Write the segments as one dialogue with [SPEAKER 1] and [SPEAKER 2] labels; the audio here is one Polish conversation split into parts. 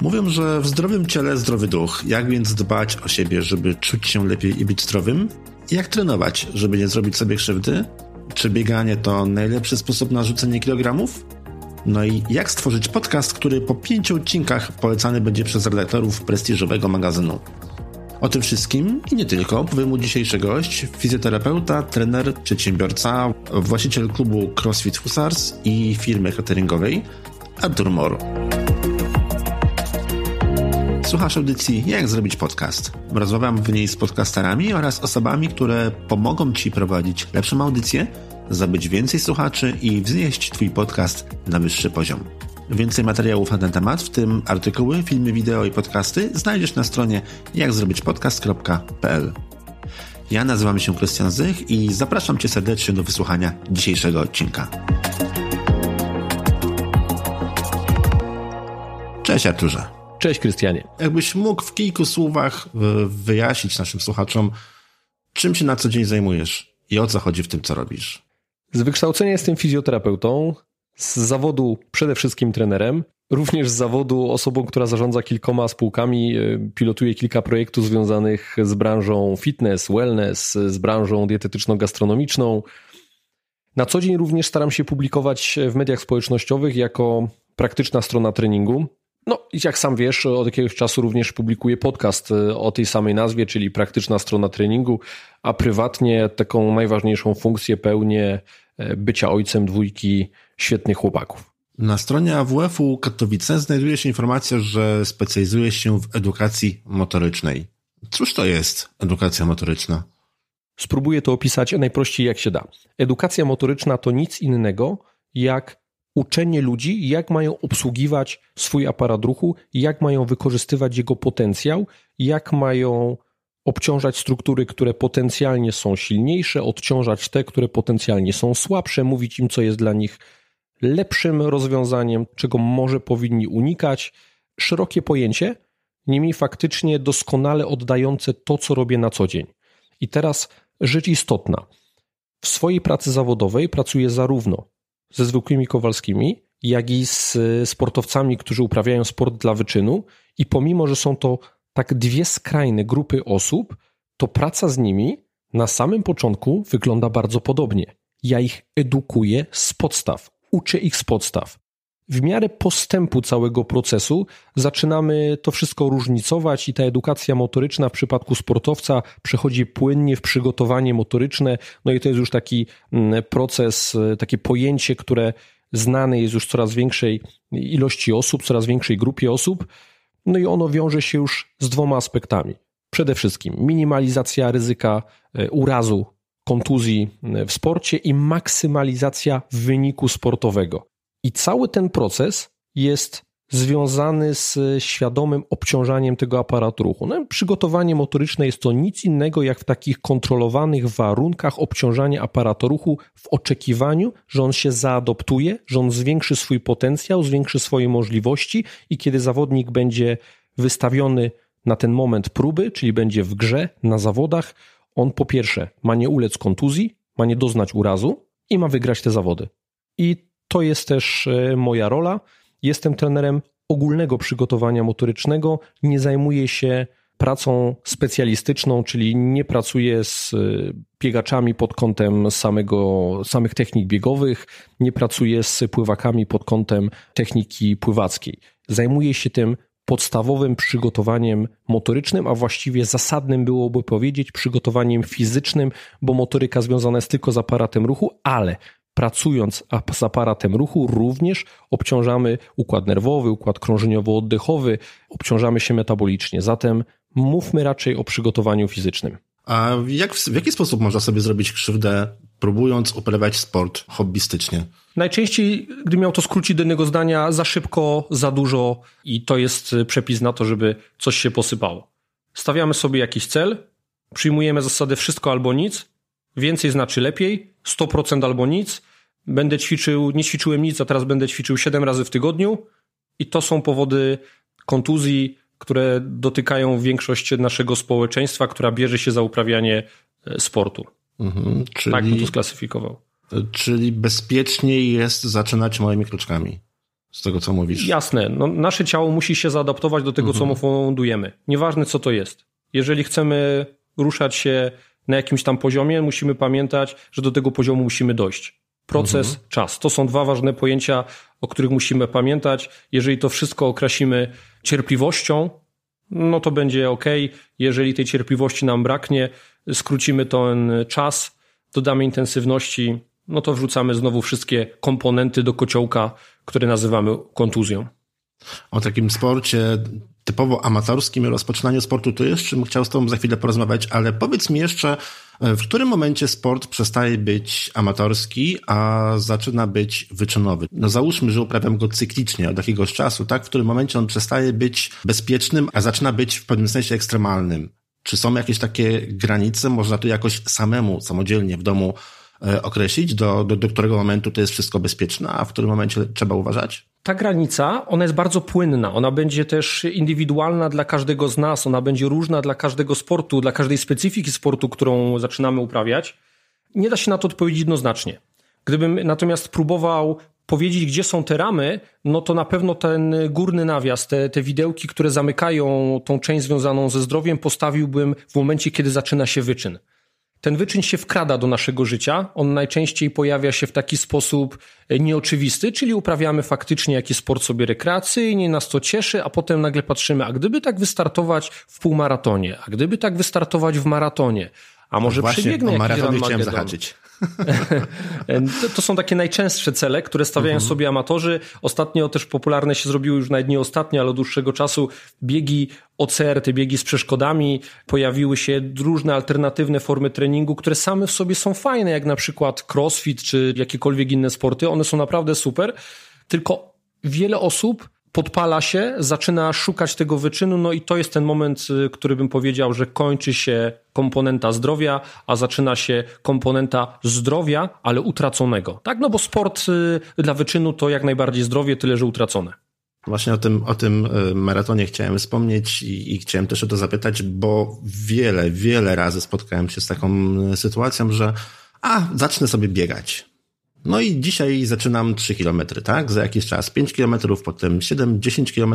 [SPEAKER 1] Mówią, że w zdrowym ciele zdrowy duch. Jak więc dbać o siebie, żeby czuć się lepiej i być zdrowym? Jak trenować, żeby nie zrobić sobie krzywdy? Czy bieganie to najlepszy sposób na rzucenie kilogramów? No i jak stworzyć podcast, który po pięciu odcinkach polecany będzie przez redaktorów prestiżowego magazynu? O tym wszystkim i nie tylko powie mu dzisiejszy gość, fizjoterapeuta, trener, przedsiębiorca, właściciel klubu CrossFit Husars i firmy cateringowej Artur Mor. Słuchasz audycji Jak zrobić podcast. Rozmawiam w niej z podcasterami oraz osobami, które pomogą Ci prowadzić lepszą audycję, zabyć więcej słuchaczy i wznieść Twój podcast na wyższy poziom. Więcej materiałów na ten temat, w tym artykuły, filmy, wideo i podcasty znajdziesz na stronie jakzrobićpodcast.pl. Ja nazywam się Krystian Zych i zapraszam Cię serdecznie do wysłuchania dzisiejszego odcinka. Cześć Arturze.
[SPEAKER 2] Cześć Krystianie.
[SPEAKER 1] Jakbyś mógł w kilku słowach wyjaśnić naszym słuchaczom, czym się na co dzień zajmujesz i o co chodzi w tym, co robisz?
[SPEAKER 2] Z wykształcenia jestem fizjoterapeutą, z zawodu przede wszystkim trenerem, również z zawodu osobą, która zarządza kilkoma spółkami, e, pilotuje kilka projektów związanych z branżą fitness, wellness, z branżą dietetyczno-gastronomiczną. Na co dzień również staram się publikować w mediach społecznościowych jako praktyczna strona treningu. No i jak sam wiesz, od jakiegoś czasu również publikuję podcast e, o tej samej nazwie, czyli praktyczna strona treningu, a prywatnie taką najważniejszą funkcję pełnię e, bycia ojcem dwójki świetnych chłopaków.
[SPEAKER 1] Na stronie AWF-u Katowice znajduje się informacja, że specjalizuje się w edukacji motorycznej. Cóż to jest edukacja motoryczna?
[SPEAKER 2] Spróbuję to opisać najprościej jak się da. Edukacja motoryczna to nic innego jak uczenie ludzi, jak mają obsługiwać swój aparat ruchu, jak mają wykorzystywać jego potencjał, jak mają obciążać struktury, które potencjalnie są silniejsze, odciążać te, które potencjalnie są słabsze, mówić im, co jest dla nich lepszym rozwiązaniem, czego może powinni unikać. Szerokie pojęcie, niemniej faktycznie doskonale oddające to, co robię na co dzień. I teraz rzecz istotna. W swojej pracy zawodowej pracuję zarówno ze zwykłymi Kowalskimi, jak i z sportowcami, którzy uprawiają sport dla wyczynu, i pomimo, że są to tak dwie skrajne grupy osób, to praca z nimi na samym początku wygląda bardzo podobnie. Ja ich edukuję z podstaw, uczę ich z podstaw. W miarę postępu całego procesu zaczynamy to wszystko różnicować i ta edukacja motoryczna w przypadku sportowca przechodzi płynnie w przygotowanie motoryczne. No i to jest już taki mm, proces, e, takie pojęcie, które znane jest już coraz większej ilości osób, coraz większej grupie osób. No i ono wiąże się już z dwoma aspektami. Przede wszystkim minimalizacja ryzyka e, urazu, kontuzji e, w sporcie i maksymalizacja wyniku sportowego. I cały ten proces jest związany z świadomym obciążaniem tego aparatu ruchu. No, przygotowanie motoryczne jest to nic innego jak w takich kontrolowanych warunkach obciążanie aparatu ruchu w oczekiwaniu, że on się zaadoptuje, że on zwiększy swój potencjał, zwiększy swoje możliwości i kiedy zawodnik będzie wystawiony na ten moment próby, czyli będzie w grze, na zawodach, on po pierwsze ma nie ulec kontuzji, ma nie doznać urazu i ma wygrać te zawody. I to jest też e, moja rola. Jestem trenerem ogólnego przygotowania motorycznego, nie zajmuję się pracą specjalistyczną, czyli nie pracuję z e, biegaczami pod kątem samego, samych technik biegowych, nie pracuję z pływakami pod kątem techniki pływackiej. Zajmuję się tym podstawowym przygotowaniem motorycznym, a właściwie zasadnym byłoby powiedzieć przygotowaniem fizycznym, bo motoryka związana jest tylko z aparatem ruchu, ale pracując z aparatem ruchu, również obciążamy układ nerwowy, układ krążeniowo-oddechowy, obciążamy się metabolicznie. Zatem mówmy raczej o przygotowaniu fizycznym.
[SPEAKER 1] A jak, w jaki sposób można sobie zrobić krzywdę, próbując uprawiać sport hobbystycznie?
[SPEAKER 2] Najczęściej, gdy miał to skrócić do jednego zdania, za szybko, za dużo i to jest przepis na to, żeby coś się posypało. Stawiamy sobie jakiś cel, przyjmujemy zasadę wszystko albo nic, więcej znaczy lepiej, 100% albo nic, będę ćwiczył, nie ćwiczyłem nic, a teraz będę ćwiczył 7 razy w tygodniu i to są powody kontuzji, które dotykają większość naszego społeczeństwa, która bierze się za uprawianie e, sportu. Mhm, czyli, tak bym to sklasyfikował.
[SPEAKER 1] Czyli bezpieczniej jest zaczynać małymi kroczkami. z tego, co mówisz.
[SPEAKER 2] Jasne. No, nasze ciało musi się zaadaptować do tego, mhm. co mu fundujemy. Nieważne, co to jest. Jeżeli chcemy ruszać się na jakimś tam poziomie, musimy pamiętać, że do tego poziomu musimy dojść. Proces, mhm. czas. To są dwa ważne pojęcia, o których musimy pamiętać. Jeżeli to wszystko określimy cierpliwością, no to będzie ok. Jeżeli tej cierpliwości nam braknie, skrócimy ten czas, dodamy intensywności, no to wrzucamy znowu wszystkie komponenty do kociołka, które nazywamy kontuzją.
[SPEAKER 1] O takim sporcie typowo amatorskim rozpoczynaniu sportu to jeszcze bym chciał z Tobą za chwilę porozmawiać, ale powiedz mi jeszcze, w którym momencie sport przestaje być amatorski, a zaczyna być wyczynowy? No załóżmy, że uprawiam go cyklicznie od jakiegoś czasu, tak? W którym momencie on przestaje być bezpiecznym, a zaczyna być w pewnym sensie ekstremalnym. Czy są jakieś takie granice? Można to jakoś samemu, samodzielnie w domu e, określić, do, do, do którego momentu to jest wszystko bezpieczne, a w którym momencie trzeba uważać?
[SPEAKER 2] Ta granica, ona jest bardzo płynna. Ona będzie też indywidualna dla każdego z nas. Ona będzie różna dla każdego sportu, dla każdej specyfiki sportu, którą zaczynamy uprawiać. Nie da się na to odpowiedzieć jednoznacznie. Gdybym natomiast próbował powiedzieć, gdzie są te ramy, no to na pewno ten górny nawias, te, te widełki, które zamykają tą część związaną ze zdrowiem, postawiłbym w momencie, kiedy zaczyna się wyczyn. Ten wyczyn się wkrada do naszego życia. On najczęściej pojawia się w taki sposób e, nieoczywisty, czyli uprawiamy faktycznie jakiś sport sobie rekreacyjnie, nas to cieszy, a potem nagle patrzymy, a gdyby tak wystartować w półmaratonie, a gdyby tak wystartować w maratonie, a może Właśnie, przebiegnę jakiś
[SPEAKER 1] Run chciałem zahaczyć.
[SPEAKER 2] to, to, są takie najczęstsze cele, które stawiają mhm. sobie amatorzy. Ostatnio też popularne się zrobiły już nawet nie ostatnio, ale od dłuższego czasu biegi OCR, te biegi z przeszkodami. Pojawiły się różne alternatywne formy treningu, które same w sobie są fajne, jak na przykład crossfit czy jakiekolwiek inne sporty. One są naprawdę super, tylko wiele osób podpala się, zaczyna szukać tego wyczynu, no i to jest ten moment, y, który bym powiedział, że kończy się komponenta zdrowia, a zaczyna się komponenta zdrowia, ale utraconego. Tak, no bo sport y, dla wyczynu to jak najbardziej zdrowie, tyle że utracone.
[SPEAKER 1] Właśnie o tym, o tym y, maratonie chciałem wspomnieć i, i, chciałem też o to zapytać, bo wiele, wiele razy spotkałem się z taką sytuacją, że a, zacznę sobie biegać. No i dzisiaj zaczynam 3 km, tak? Za jakiś czas 5 km, potem 7, 10 km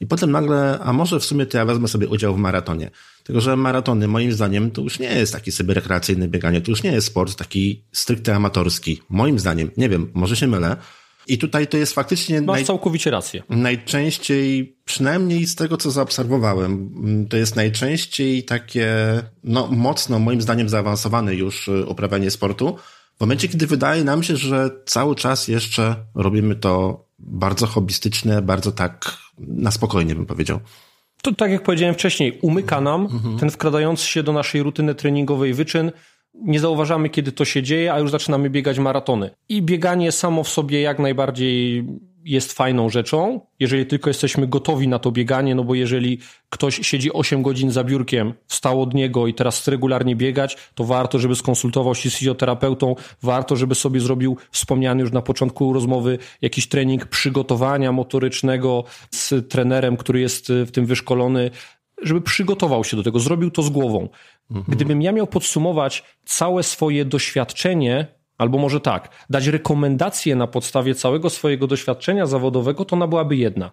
[SPEAKER 1] i potem nagle, a może w sumie to ja wezmę sobie udział w maratonie. Tylko, że maratony moim zdaniem to już nie jest taki sobie rekreacyjny bieganie, to już nie jest sport taki stricte amatorski. Moim zdaniem, nie wiem, może się mylę. I tutaj to jest faktycznie...
[SPEAKER 2] Masz naj... całkowicie rację.
[SPEAKER 1] Najczęściej, przynajmniej z tego, co zaobserwowałem, to jest najczęściej takie, no mocno, moim zdaniem, zaawansowane już y, uprawianie sportu, w momencie, kiedy wydaje nam się, że cały czas jeszcze robimy to bardzo hobbystyczne, bardzo tak na spokojnie bym powiedział.
[SPEAKER 2] To tak jak powiedziałem wcześniej, umyka nam mhm. ten wkradający się do naszej rutyny treningowej wyczyn. Nie zauważamy, kiedy to się dzieje, a już zaczynamy biegać maratony. I bieganie samo w sobie jak najbardziej jest fajną rzeczą, jeżeli tylko jesteśmy gotowi na to bieganie, no bo jeżeli ktoś siedzi 8 godzin za biurkiem, wstał od niego i teraz chce regularnie biegać, to warto, żeby skonsultował się z fizjoterapeutą, warto, żeby sobie zrobił wspomniany już na początku rozmowy jakiś trening przygotowania motorycznego z trenerem, który jest w tym wyszkolony, żeby przygotował się do tego, zrobił to z głową. Mhm. Gdybym ja miał podsumować całe swoje doświadczenie Albo może tak, dać rekomendacje na podstawie całego swojego doświadczenia zawodowego, to ona byłaby jedna.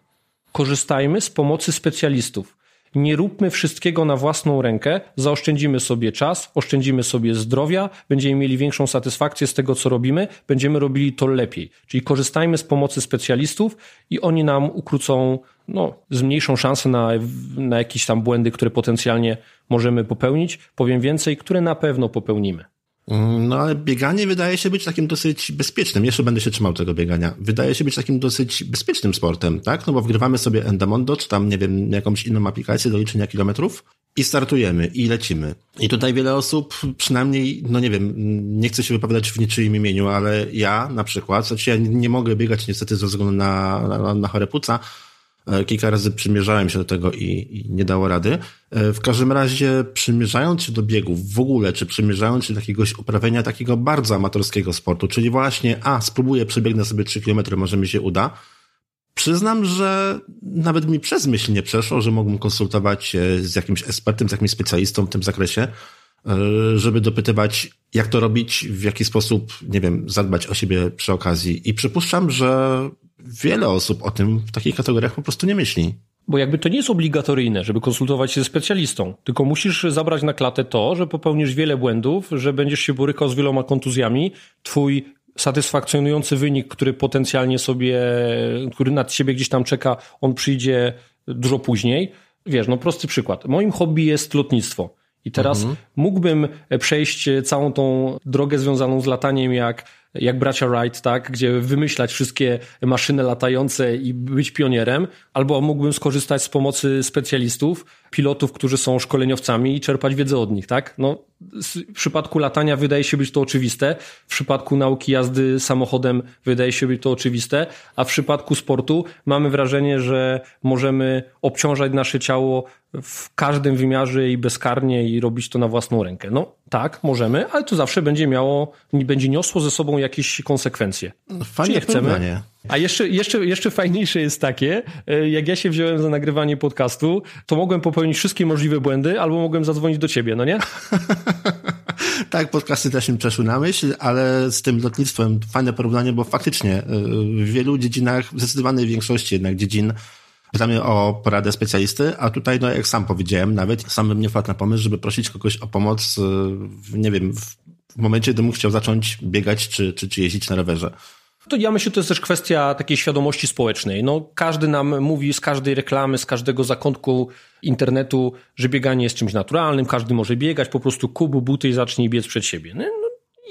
[SPEAKER 2] Korzystajmy z pomocy specjalistów. Nie róbmy wszystkiego na własną rękę, zaoszczędzimy sobie czas, oszczędzimy sobie zdrowia, będziemy mieli większą satysfakcję z tego, co robimy, będziemy robili to lepiej. Czyli korzystajmy z pomocy specjalistów i oni nam ukrócą, no, zmniejszą szansę na, na jakieś tam błędy, które potencjalnie możemy popełnić. Powiem więcej, które na pewno popełnimy.
[SPEAKER 1] Mm, no ale bieganie wydaje się być takim dosyć bezpiecznym. Jeszcze będę się trzymał tego biegania. Wydaje się być takim dosyć bezpiecznym sportem, tak? No bo wgrywamy sobie Endamondo, czy tam, nie wiem, jakąś inną aplikację do liczenia kilometrów i startujemy i lecimy. I tutaj wiele osób, przynajmniej, no nie wiem, nie chcę się wypowiadać w niczyim imieniu, ale ja na przykład, znaczy ja nie mogę biegać niestety ze względu na, na, na chore płuca, kilka razy przymierzałem się do tego i, i, nie dało rady. E, w każdym razie, przymierzając się do biegów w ogóle, czy przymierzając się do jakiegoś uprawiania takiego bardzo amatorskiego sportu, czyli właśnie, a, spróbuję, przebiegnę sobie 3 km, może mi się uda, Przyznam, że nawet mi przez myśl nie przeszło, że mógłbym konsultować się z jakimś ekspertem, z jakimś specjalistą w tym zakresie, e, żeby dopytywać, jak to robić, w jaki sposób, nie wiem, zadbać o siebie przy okazji. I przypuszczam, że wiele osób o tym w takich kategoriach po prostu nie myśli.
[SPEAKER 2] Bo jakby to nie jest obligatoryjne, żeby konsultować się ze specjalistą, tylko musisz zabrać na klatę to, że popełnisz wiele błędów, że będziesz się borykał z wieloma kontuzjami, twój satysfakcjonujący wynik, który potencjalnie sobie, który nad siebie gdzieś tam czeka, on przyjdzie dużo później. Wiesz, no prosty przykład. Moim hobby jest lotnictwo. I teraz mhm. mógłbym przejść całą tą drogę związaną z lataniem jak jak bracia Wright, tak, gdzie wymyślać wszystkie maszyny latające i być pionierem, albo mógłbym skorzystać z pomocy specjalistów, pilotów, którzy są szkoleniowcami i czerpać wiedzę od nich, tak? No, w przypadku latania wydaje się być to oczywiste, w przypadku nauki jazdy samochodem wydaje się być to oczywiste, a w przypadku sportu mamy wrażenie, że możemy obciążać nasze ciało w każdym wymiarze i bezkarnie i robić to na własną rękę. No tak, możemy, ale to zawsze będzie miało, będzie niosło ze sobą jakieś konsekwencje.
[SPEAKER 1] No, fajnie nie chcemy.
[SPEAKER 2] A jeszcze, jeszcze, jeszcze fajniejsze jest takie, e, jak ja się wziąłem za nagrywanie podcastu, to mogłem popełnić wszystkie możliwe błędy, albo mogłem zadzwonić do ciebie, no nie?
[SPEAKER 1] tak, podcasty też mi przeszły na myśl, ale z tym lotnictwem fajne porównanie, bo faktycznie e, w wielu dziedzinach, w zdecydowanej większości jednak dziedzin, pytamy o poradę specjalisty, a tutaj, no jak sam powiedziałem, nawet sam bym nie wpadł na pomysł, żeby prosić kogoś o pomoc, w, nie wiem, w momencie, gdybym chciał zacząć biegać czy, czy, czy jeździć na rowerze.
[SPEAKER 2] To ja myślę, że to jest też kwestia takiej świadomości społecznej. No, każdy nam mówi z każdej reklamy, z każdego zakątku internetu, że bieganie jest czymś naturalnym, każdy może biegać, po prostu kubu buty i zacznij biec przed siebie. No,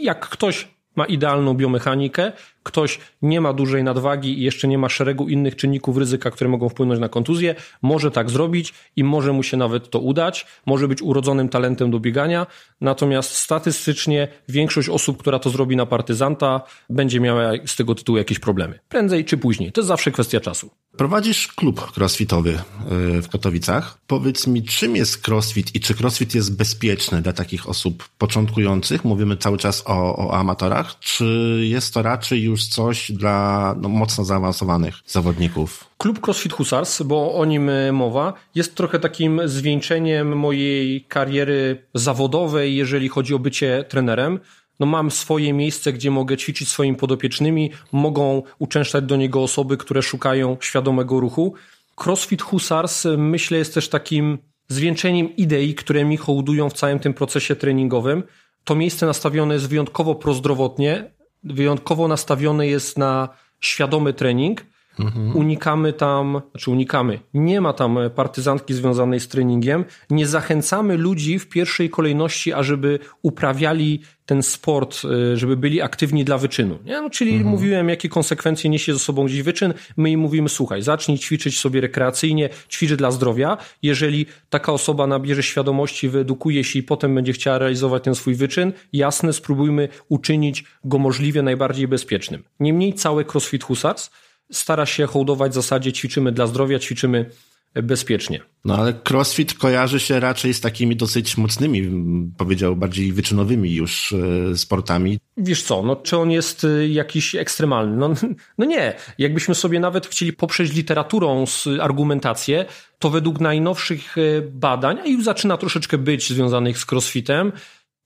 [SPEAKER 2] jak ktoś ma idealną biomechanikę, ktoś nie ma dużej nadwagi i jeszcze nie ma szeregu innych czynników ryzyka, które mogą wpłynąć na kontuzję, może tak zrobić i może mu się nawet to udać, może być urodzonym talentem do biegania, natomiast statystycznie większość osób, która to zrobi na partyzanta, będzie miała z tego tytułu jakieś problemy. Prędzej czy później. To jest zawsze kwestia czasu.
[SPEAKER 1] Prowadzisz klub crossfitowy y, w Katowicach. Powiedz mi, czym jest crossfit i czy crossfit jest bezpieczny dla takich osób początkujących? Mówimy cały czas o, o amatorach. Czy jest to raczej już coś dla no, mocno zaawansowanych zawodników?
[SPEAKER 2] Klub CrossFit Husars, bo o nim y, mowa, jest trochę takim zwieńczeniem mojej kariery zawodowej, jeżeli chodzi o bycie trenerem no mam swoje miejsce, gdzie mogę ćwiczyć swoimi podopiecznymi, mogą uczęszczać do niego osoby, które szukają świadomego ruchu. CrossFit Husars myślę jest też takim zwieńczeniem idei, które mi hołdują w całym tym procesie treningowym. To miejsce nastawione jest wyjątkowo prozdrowotnie, wyjątkowo nastawione jest na świadomy trening, Mhm. Unikamy tam, znaczy unikamy, nie ma tam partyzantki związanej z treningiem. Nie zachęcamy ludzi w pierwszej kolejności, ażeby uprawiali ten sport, y, żeby byli aktywni dla wyczynu. Nie? No, czyli mhm. mówiłem, jakie konsekwencje niesie ze sobą gdzieś wyczyn. My im mówimy, słuchaj, zacznij ćwiczyć sobie rekreacyjnie, ćwicz dla zdrowia. Jeżeli taka osoba nabierze świadomości, wyedukuje się i potem będzie chciała realizować ten swój wyczyn, jasne, spróbujmy uczynić go możliwie najbardziej bezpiecznym. Niemniej cały CrossFit Husarz stara się hołdować zasadzie ćwiczymy dla zdrowia, ćwiczymy bezpiecznie.
[SPEAKER 1] No ale crossfit kojarzy się raczej z takimi dosyć mocnymi, powiedział bardziej wyczynowymi już e, sportami.
[SPEAKER 2] Wiesz co, no czy on jest e, jakiś ekstremalny? No, no nie. Jakbyśmy sobie nawet chcieli poprzeć literaturą z argumentację, to według najnowszych e, badań, a już zaczyna troszeczkę być związanych z crossfitem,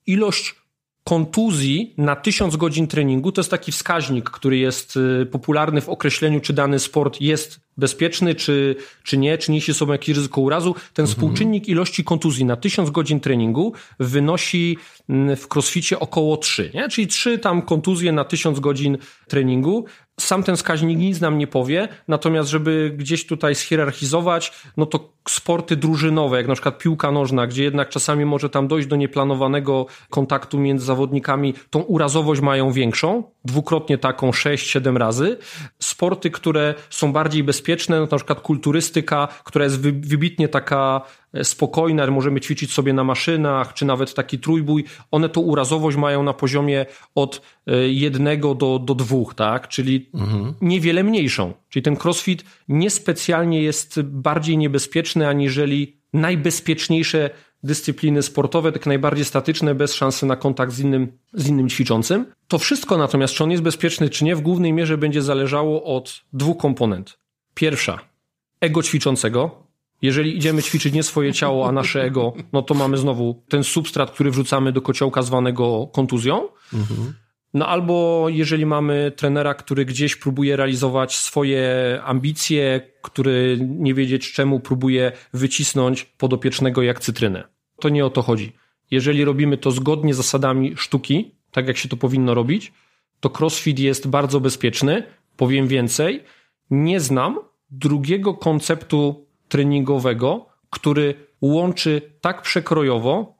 [SPEAKER 2] ilość kontuzji na tysiąc godzin treningu to jest taki wskaźnik, który jest y, popularny w określeniu, czy dany sport jest bezpieczny, czy, czy nie, czy niesie sobą jakieś ryzyko urazu. Ten mhm. współczynnik ilości kontuzji na tysiąc godzin treningu wynosi mm, w crossficie około 3, nie? czyli 3 tam kontuzje na tysiąc godzin treningu. Sam ten wskaźnik nic nam nie powie, natomiast żeby gdzieś tutaj schierarchizować, no to sporty drużynowe, jak na przykład piłka nożna, gdzie jednak czasami może tam dojść do nieplanowanego kontaktu między zawodnikami, tą urazowość mają większą, dwukrotnie taką, 6-7 razy. Sporty, które są bardziej bezpieczne, no na przykład kulturystyka, która jest wybitnie taka E, spokojne, możemy ćwiczyć sobie na maszynach, czy nawet taki trójbój, one to urazowość mają na poziomie od e, jednego do, do dwóch, tak? Czyli mhm. niewiele mniejszą. Czyli ten crossfit niespecjalnie jest bardziej niebezpieczny, aniżeli najbezpieczniejsze dyscypliny sportowe, tak najbardziej statyczne, bez szansy na kontakt z innym, z innym ćwiczącym. To wszystko natomiast, czy on jest bezpieczny, czy nie, w głównej mierze będzie zależało od dwóch komponent. Pierwsza, ego ćwiczącego, jeżeli idziemy ćwiczyć nie swoje ciało, a nasze ego, no to mamy znowu ten substrat, który wrzucamy do kociołka zwanego kontuzją. Mhm. No albo jeżeli mamy trenera, który gdzieś próbuje realizować swoje ambicje, który nie wiedzieć czemu próbuje wycisnąć podopiecznego jak cytrynę. To nie o to chodzi. Jeżeli robimy to zgodnie z zasadami sztuki, tak jak się to powinno robić, to crossfit jest bardzo bezpieczny. Powiem więcej, nie znam drugiego konceptu treningowego, który łączy tak przekrojowo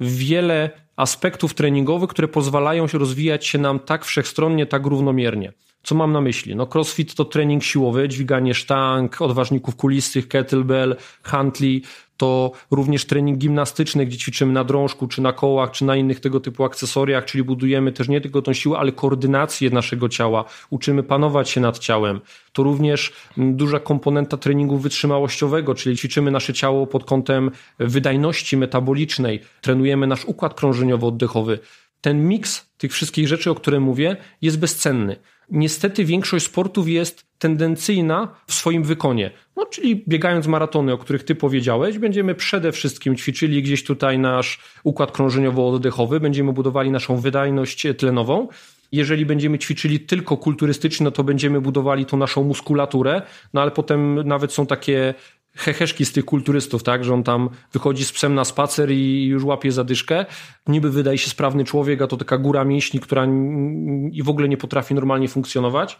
[SPEAKER 2] wiele aspektów treningowych, które pozwalają się rozwijać się nam tak wszechstronnie, tak równomiernie. Co mam na myśli? No crossfit to trening siłowy, dźwiganie sztang, odważników kulistych, kettlebell, Huntley, to również trening gimnastyczny, gdzie ćwiczymy na drążku, czy na kołach, czy na innych tego typu akcesoriach, czyli budujemy też nie tylko tą siłę, ale koordynację naszego ciała, uczymy panować się nad ciałem. To również duża komponenta treningu wytrzymałościowego, czyli ćwiczymy nasze ciało pod kątem wydajności metabolicznej, trenujemy nasz układ krążeniowo-oddechowy. Ten miks tych wszystkich rzeczy, o których mówię, jest bezcenny. Niestety większość sportów jest tendencyjna w swoim wykonie. No, czyli biegając maratony, o których ty powiedziałeś, będziemy przede wszystkim ćwiczyli gdzieś tutaj nasz układ krążeniowo-oddechowy, będziemy budowali naszą wydajność tlenową. Jeżeli będziemy ćwiczyli tylko kulturystycznie, no to będziemy budowali tą naszą muskulaturę, no ale potem nawet są takie heheszki z tych kulturystów, tak, że on tam wychodzi z psem na spacer i już łapie zadyszkę. Niby wydaje się sprawny człowiek, a to taka góra mięśni, która i w ogóle nie potrafi normalnie funkcjonować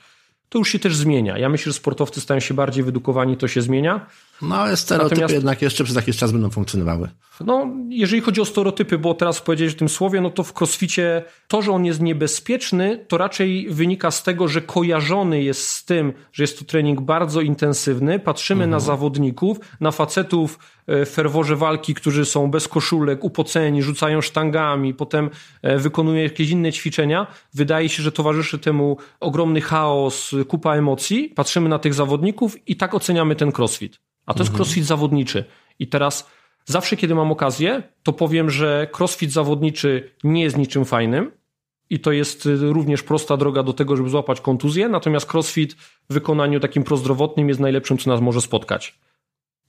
[SPEAKER 2] to już się też zmienia. Ja myślę, że sportowcy stają się bardziej wydukowani, to się zmienia.
[SPEAKER 1] No ale stereotypy Natomiast, jednak jeszcze przez jakiś czas będą funkcjonowały.
[SPEAKER 2] No, jeżeli chodzi o stereotypy, bo teraz powiedziałeś o tym słowie, no to w crossficie to, że on jest niebezpieczny, to raczej wynika z tego, że kojarzony jest z tym, że jest to trening bardzo intensywny. Patrzymy mhm. na zawodników, na facetów e, w ferworze walki, którzy są bez koszulek, upoceni, rzucają sztangami, potem e, wykonują jakieś inne ćwiczenia. Wydaje się, że towarzyszy temu ogromny chaos, kupa emocji. Patrzymy na tych zawodników i tak oceniamy ten crossfit. A to jest mhm. crossfit zawodniczy. I teraz zawsze, kiedy mam okazję, to powiem, że crossfit zawodniczy nie jest niczym fajnym. I to jest y, również prosta droga do tego, żeby złapać kontuzję. Natomiast crossfit w wykonaniu takim prozdrowotnym jest najlepszym, co nas może spotkać.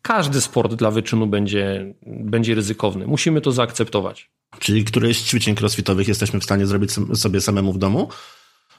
[SPEAKER 2] Każdy sport dla wyczynu będzie, będzie ryzykowny. Musimy to zaakceptować.
[SPEAKER 1] Czyli któreś z ćwiczeń crossfitowych jesteśmy w stanie zrobić sobie samemu w domu?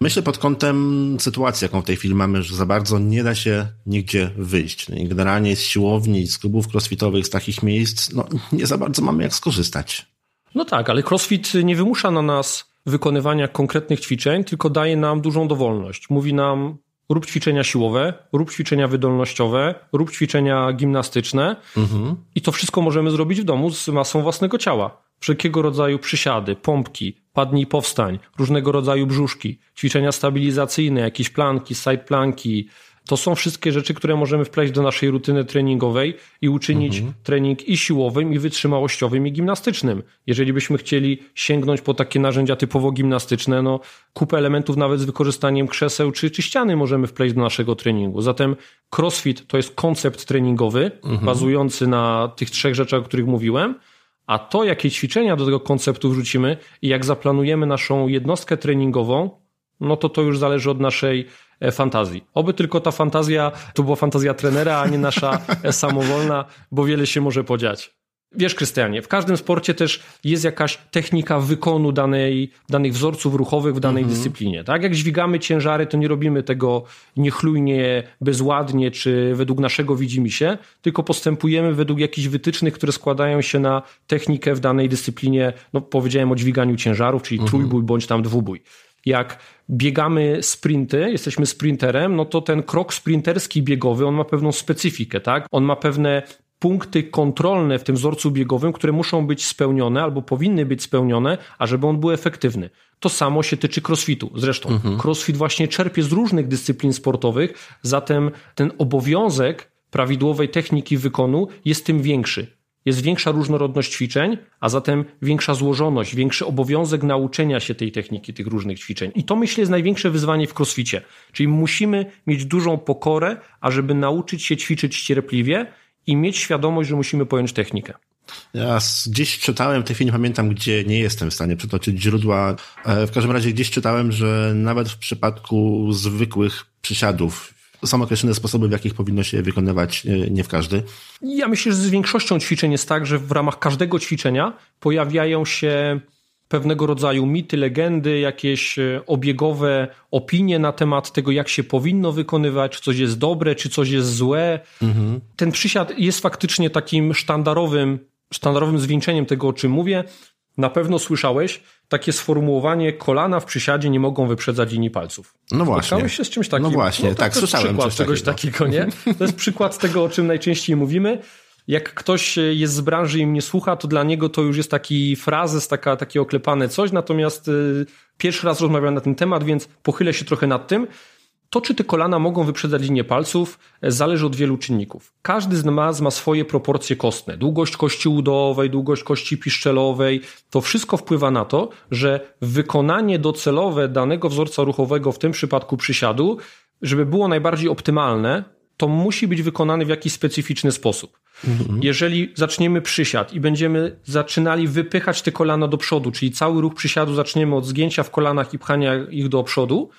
[SPEAKER 1] Myślę pod kątem sytuacji, jaką w tej chwili mamy, że za bardzo nie da się nigdzie wyjść. Generalnie z siłowni, z klubów crossfitowych, z takich miejsc, no nie za bardzo mamy jak skorzystać.
[SPEAKER 2] No tak, ale crossfit nie wymusza na nas wykonywania konkretnych ćwiczeń, tylko daje nam dużą dowolność. Mówi nam, rób ćwiczenia siłowe, rób ćwiczenia wydolnościowe, rób ćwiczenia gimnastyczne mhm. i to wszystko możemy zrobić w domu z masą własnego ciała wszelkiego rodzaju przysiady, pompki, padnij powstań, różnego rodzaju brzuszki, ćwiczenia stabilizacyjne, jakieś planki, side planki. To są wszystkie rzeczy, które możemy wpleść do naszej rutyny treningowej i uczynić mhm. trening i siłowym, i wytrzymałościowym, i gimnastycznym. Jeżeli byśmy chcieli sięgnąć po takie narzędzia typowo gimnastyczne, no kupę elementów nawet z wykorzystaniem krzeseł czy, czy ściany możemy wpleść do naszego treningu. Zatem crossfit to jest koncept treningowy, mhm. bazujący na tych trzech rzeczach, o których mówiłem, a to, jakie ćwiczenia do tego konceptu wrzucimy i jak zaplanujemy naszą jednostkę treningową, no to to już zależy od naszej e, fantazji. Oby tylko ta fantazja to była fantazja trenera, a nie nasza e, samowolna, bo wiele się może podziać. Wiesz, Krystianie, w każdym sporcie też jest jakaś technika wykonu danej, danych wzorców ruchowych w danej mhm. dyscyplinie. Tak? Jak dźwigamy ciężary, to nie robimy tego niechlujnie, bezładnie, czy według naszego widzimisię, tylko postępujemy według jakichś wytycznych, które składają się na technikę w danej dyscyplinie. No, powiedziałem o dźwiganiu ciężarów, czyli mhm. trójbój bądź tam dwubój. Jak biegamy sprinty, jesteśmy sprinterem, no to ten krok sprinterski biegowy, on ma pewną specyfikę, tak? On ma pewne punkty kontrolne w tym wzorcu biegowym, które muszą być spełnione albo powinny być spełnione, a żeby on był efektywny. To samo się tyczy crossfitu. Zresztą mhm. crossfit właśnie czerpie z różnych dyscyplin sportowych, zatem ten obowiązek prawidłowej techniki wykonu jest tym większy. Jest większa różnorodność ćwiczeń, a zatem większa złożoność, większy obowiązek nauczenia się tej techniki, tych różnych ćwiczeń. I to myślę jest największe wyzwanie w crossficie. Czyli musimy mieć dużą pokorę, ażeby nauczyć się ćwiczyć cierpliwie i mieć świadomość, że musimy pojąć technikę.
[SPEAKER 1] Ja gdzieś czytałem, w tej chwili nie pamiętam, gdzie nie jestem w stanie przytoczyć źródła. E, w każdym razie gdzieś czytałem, że nawet w przypadku zwykłych przysiadów są określone sposoby, w jakich powinno się wykonywać, e, nie w każdy.
[SPEAKER 2] Ja myślę, że z większością ćwiczeń jest tak, że w ramach każdego ćwiczenia pojawiają się pewnego rodzaju mity, legendy, jakieś e, obiegowe opinie na temat tego, jak się powinno wykonywać, czy coś jest dobre, czy coś jest złe. Mhm. Ten przysiad jest faktycznie takim sztandarowym, sztandarowym zwieńczeniem tego, o czym mówię. Na pewno słyszałeś takie sformułowanie kolana w przysiadzie nie mogą wyprzedzać linii palców.
[SPEAKER 1] No właśnie.
[SPEAKER 2] Spotkałeś się z czymś takim?
[SPEAKER 1] No właśnie, no, tak,
[SPEAKER 2] to
[SPEAKER 1] słyszałem
[SPEAKER 2] jest przykład czegoś
[SPEAKER 1] takiego.
[SPEAKER 2] takiego, nie? To jest przykład tego, o czym najczęściej mówimy. Jak ktoś jest z branży i mnie słucha, to dla niego to już jest taki frazes, taka, takie oklepane coś, natomiast y, pierwszy raz rozmawiam na ten temat, więc pochylę się trochę nad tym. To, czy te kolana mogą wyprzedzać linię palców, e, zależy od wielu czynników. Każdy z nas ma swoje proporcje kostne. Długość kości udowej, długość kości piszczelowej. To wszystko wpływa na to, że wykonanie docelowe danego wzorca ruchowego, w tym przypadku przysiadu, żeby było najbardziej optymalne, to musi być wykonane w jakiś specyficzny sposób. Mhm. Jeżeli zaczniemy przysiad i będziemy zaczynali wypychać te kolana do przodu, czyli cały ruch przysiadu zaczniemy od zgięcia w kolanach i pchania ich do przodu,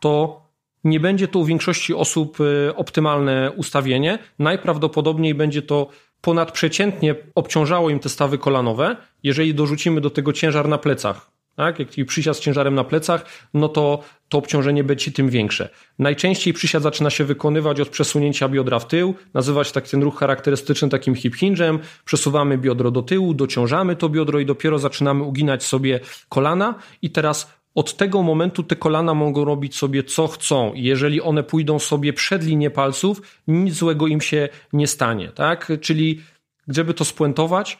[SPEAKER 2] to nie będzie to u większości osób y, optymalne ustawienie. Najprawdopodobniej będzie to ponadprzeciętnie obciążało im te stawy kolanowe, jeżeli dorzucimy do tego ciężar na plecach. Tak? Jak przysiad z ciężarem na plecach, no to to obciążenie będzie tym większe. Najczęściej przysiad zaczyna się wykonywać od przesunięcia biodra w tył, nazywać tak ten ruch charakterystyczny takim hip hinge'em, przesuwamy biodro do tyłu, dociążamy to biodro i dopiero zaczynamy uginać sobie kolana i teraz od tego momentu te kolana mogą robić sobie co chcą. Jeżeli one pójdą sobie przed linię palców, nic złego im się nie stanie. Tak? Czyli, żeby to spuentować,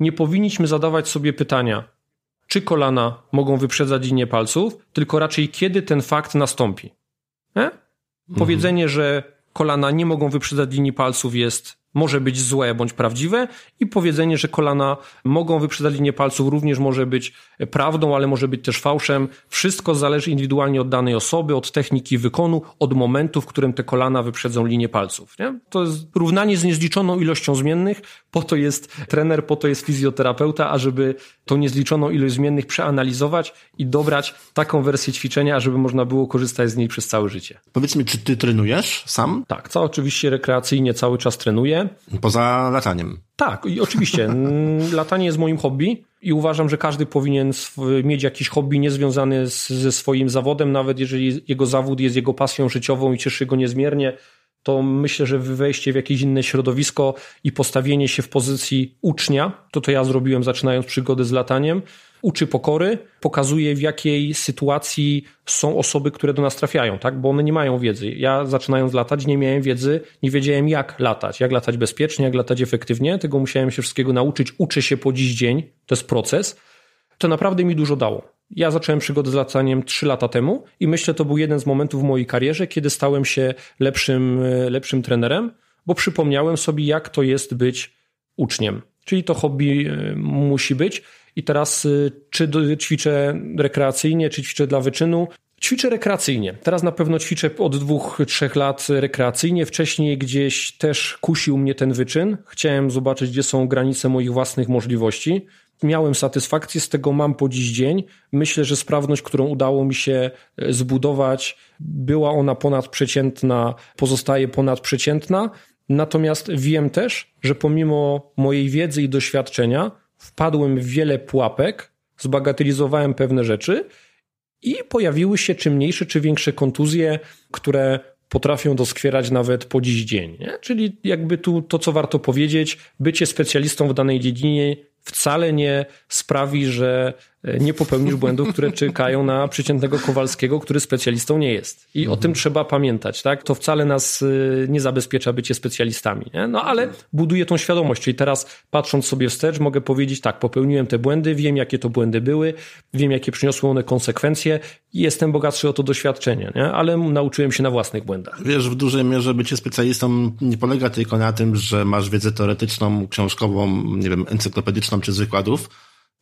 [SPEAKER 2] nie powinniśmy zadawać sobie pytania, czy kolana mogą wyprzedzać linię palców, tylko raczej kiedy ten fakt nastąpi. Nie? Powiedzenie, mhm. że kolana nie mogą wyprzedzać linii palców jest może być złe bądź prawdziwe i powiedzenie, że kolana mogą wyprzedzać linię palców również może być prawdą, ale może być też fałszem. Wszystko zależy indywidualnie od danej osoby, od techniki wykonu, od momentu, w którym te kolana wyprzedzą linię palców. Nie? To jest równanie z niezliczoną ilością zmiennych, po to jest trener, po to jest fizjoterapeuta, ażeby tą niezliczoną ilość zmiennych przeanalizować i dobrać taką wersję ćwiczenia, żeby można było korzystać z niej przez całe życie.
[SPEAKER 1] Powiedz mi, czy ty trenujesz sam?
[SPEAKER 2] Tak, co oczywiście rekreacyjnie cały czas trenuję.
[SPEAKER 1] Poza lataniem.
[SPEAKER 2] Tak, i oczywiście. Latanie jest moim hobby i uważam, że każdy powinien mieć jakiś hobby niezwiązany z, ze swoim zawodem, nawet jeżeli jego zawód jest jego pasją życiową i cieszy go niezmiernie, to myślę, że wejście w jakieś inne środowisko i postawienie się w pozycji ucznia, to to ja zrobiłem zaczynając przygodę z lataniem, uczy pokory, pokazuje w jakiej sytuacji są osoby, które do nas trafiają, tak? Bo one nie mają wiedzy. Ja zaczynając latać nie miałem wiedzy, nie wiedziałem jak latać, jak latać bezpiecznie, jak latać efektywnie, tego musiałem się wszystkiego nauczyć, uczę się po dziś dzień, to jest proces. To naprawdę mi dużo dało. Ja zacząłem przygodę z lataniem 3 lata temu i myślę, to był jeden z momentów w mojej karierze, kiedy stałem się lepszym, lepszym trenerem, bo przypomniałem sobie, jak to jest być uczniem. Czyli to hobby e, musi być. I teraz, y, czy ćwiczę rekreacyjnie, czy ćwiczę dla wyczynu? Ćwiczę rekreacyjnie. Teraz na pewno ćwiczę od dwóch, trzech lat rekreacyjnie. Wcześniej gdzieś też kusił mnie ten wyczyn. Chciałem zobaczyć, gdzie są granice moich własnych możliwości. Miałem satysfakcję z tego, mam po dziś dzień. Myślę, że sprawność, którą udało mi się e, zbudować, była ona ponadprzeciętna, pozostaje ponadprzeciętna. Natomiast wiem też, że pomimo mojej wiedzy i doświadczenia, wpadłem w wiele pułapek, zbagatelizowałem pewne rzeczy i pojawiły się czy mniejsze, czy większe kontuzje, które potrafią doskwierać nawet po dziś dzień. Nie? Czyli jakby tu to, co warto powiedzieć, bycie specjalistą w danej dziedzinie wcale nie sprawi, że nie popełnisz błędów, które czekają na przeciętnego Kowalskiego, który specjalistą nie jest. I mhm. o tym trzeba pamiętać, tak? To wcale nas e, nie zabezpiecza bycie specjalistami, nie? No ale buduje tą świadomość. Czyli teraz patrząc sobie wstecz, mogę powiedzieć tak, popełniłem te błędy, wiem jakie to błędy były, wiem jakie przyniosły one konsekwencje i jestem bogatszy o to doświadczenie, nie? Ale nauczyłem się na własnych błędach.
[SPEAKER 1] Wiesz, w dużej mierze bycie specjalistą nie polega tylko na tym, że masz wiedzę teoretyczną, książkową, nie wiem, encyklopedyczną, czy z wykładów,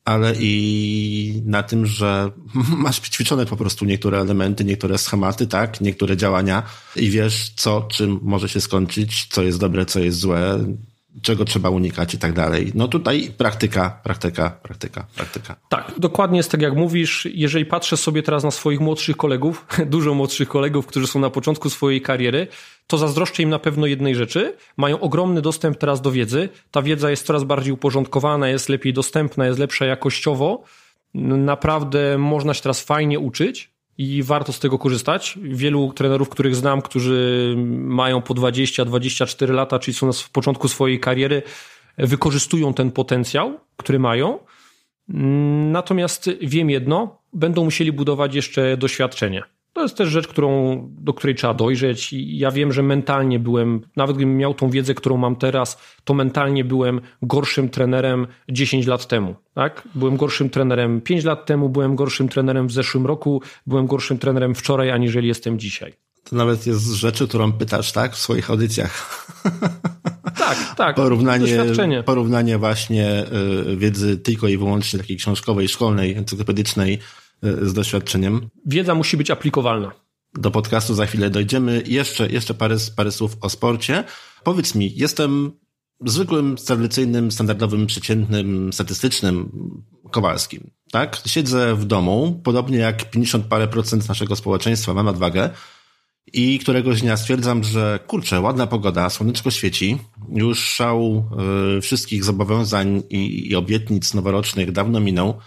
[SPEAKER 1] ale i na tym, że masz ćwiczone po prostu niektóre elementy, niektóre schematy, tak, niektóre działania i wiesz, co, czym może się skończyć, co jest dobre, co jest złe, czego trzeba unikać i tak dalej. No tutaj praktyka, praktyka, praktyka, praktyka.
[SPEAKER 2] Tak, dokładnie jest tak jak mówisz. Jeżeli patrzę sobie teraz na swoich młodszych kolegów, dużo młodszych kolegów, którzy są na początku swojej kariery, to zazdroszczę im na pewno jednej rzeczy. Mają ogromny dostęp teraz do wiedzy. Ta wiedza jest coraz bardziej uporządkowana, jest lepiej dostępna, jest lepsza jakościowo Naprawdę można się teraz fajnie uczyć i warto z tego korzystać. Wielu trenerów, których znam, którzy mają po 20-24 lata, czyli są na początku swojej kariery, wykorzystują ten potencjał, który mają. Natomiast wiem jedno, będą musieli budować jeszcze doświadczenie. To jest też rzecz, którą, do której trzeba dojrzeć. I ja wiem, że mentalnie byłem, nawet gdybym miał tą wiedzę, którą mam teraz, to mentalnie byłem gorszym trenerem 10 lat temu. Tak? Byłem gorszym trenerem 5 lat temu, byłem gorszym trenerem w zeszłym roku, byłem gorszym trenerem wczoraj, aniżeli jestem dzisiaj.
[SPEAKER 1] To nawet jest rzeczy, którą pytasz, tak, w swoich audycjach.
[SPEAKER 2] Tak, tak.
[SPEAKER 1] Porównanie, porównanie właśnie y, wiedzy tylko i wyłącznie takiej książkowej, szkolnej, encyklopedycznej z doświadczeniem.
[SPEAKER 2] Wiedza musi być aplikowalna.
[SPEAKER 1] Do podcastu za chwilę dojdziemy. Jeszcze, jeszcze parę, parę słów o sporcie. Powiedz mi, jestem zwykłym, tradycyjnym, standardowym, przeciętnym, statystycznym Kowalskim. Tak? Siedzę w domu, podobnie jak 50 parę procent naszego społeczeństwa, mam nadwagę i któregoś dnia stwierdzam, że kurczę, ładna pogoda, słoneczko świeci, już szał y, wszystkich zobowiązań i, i obietnic noworocznych dawno minął,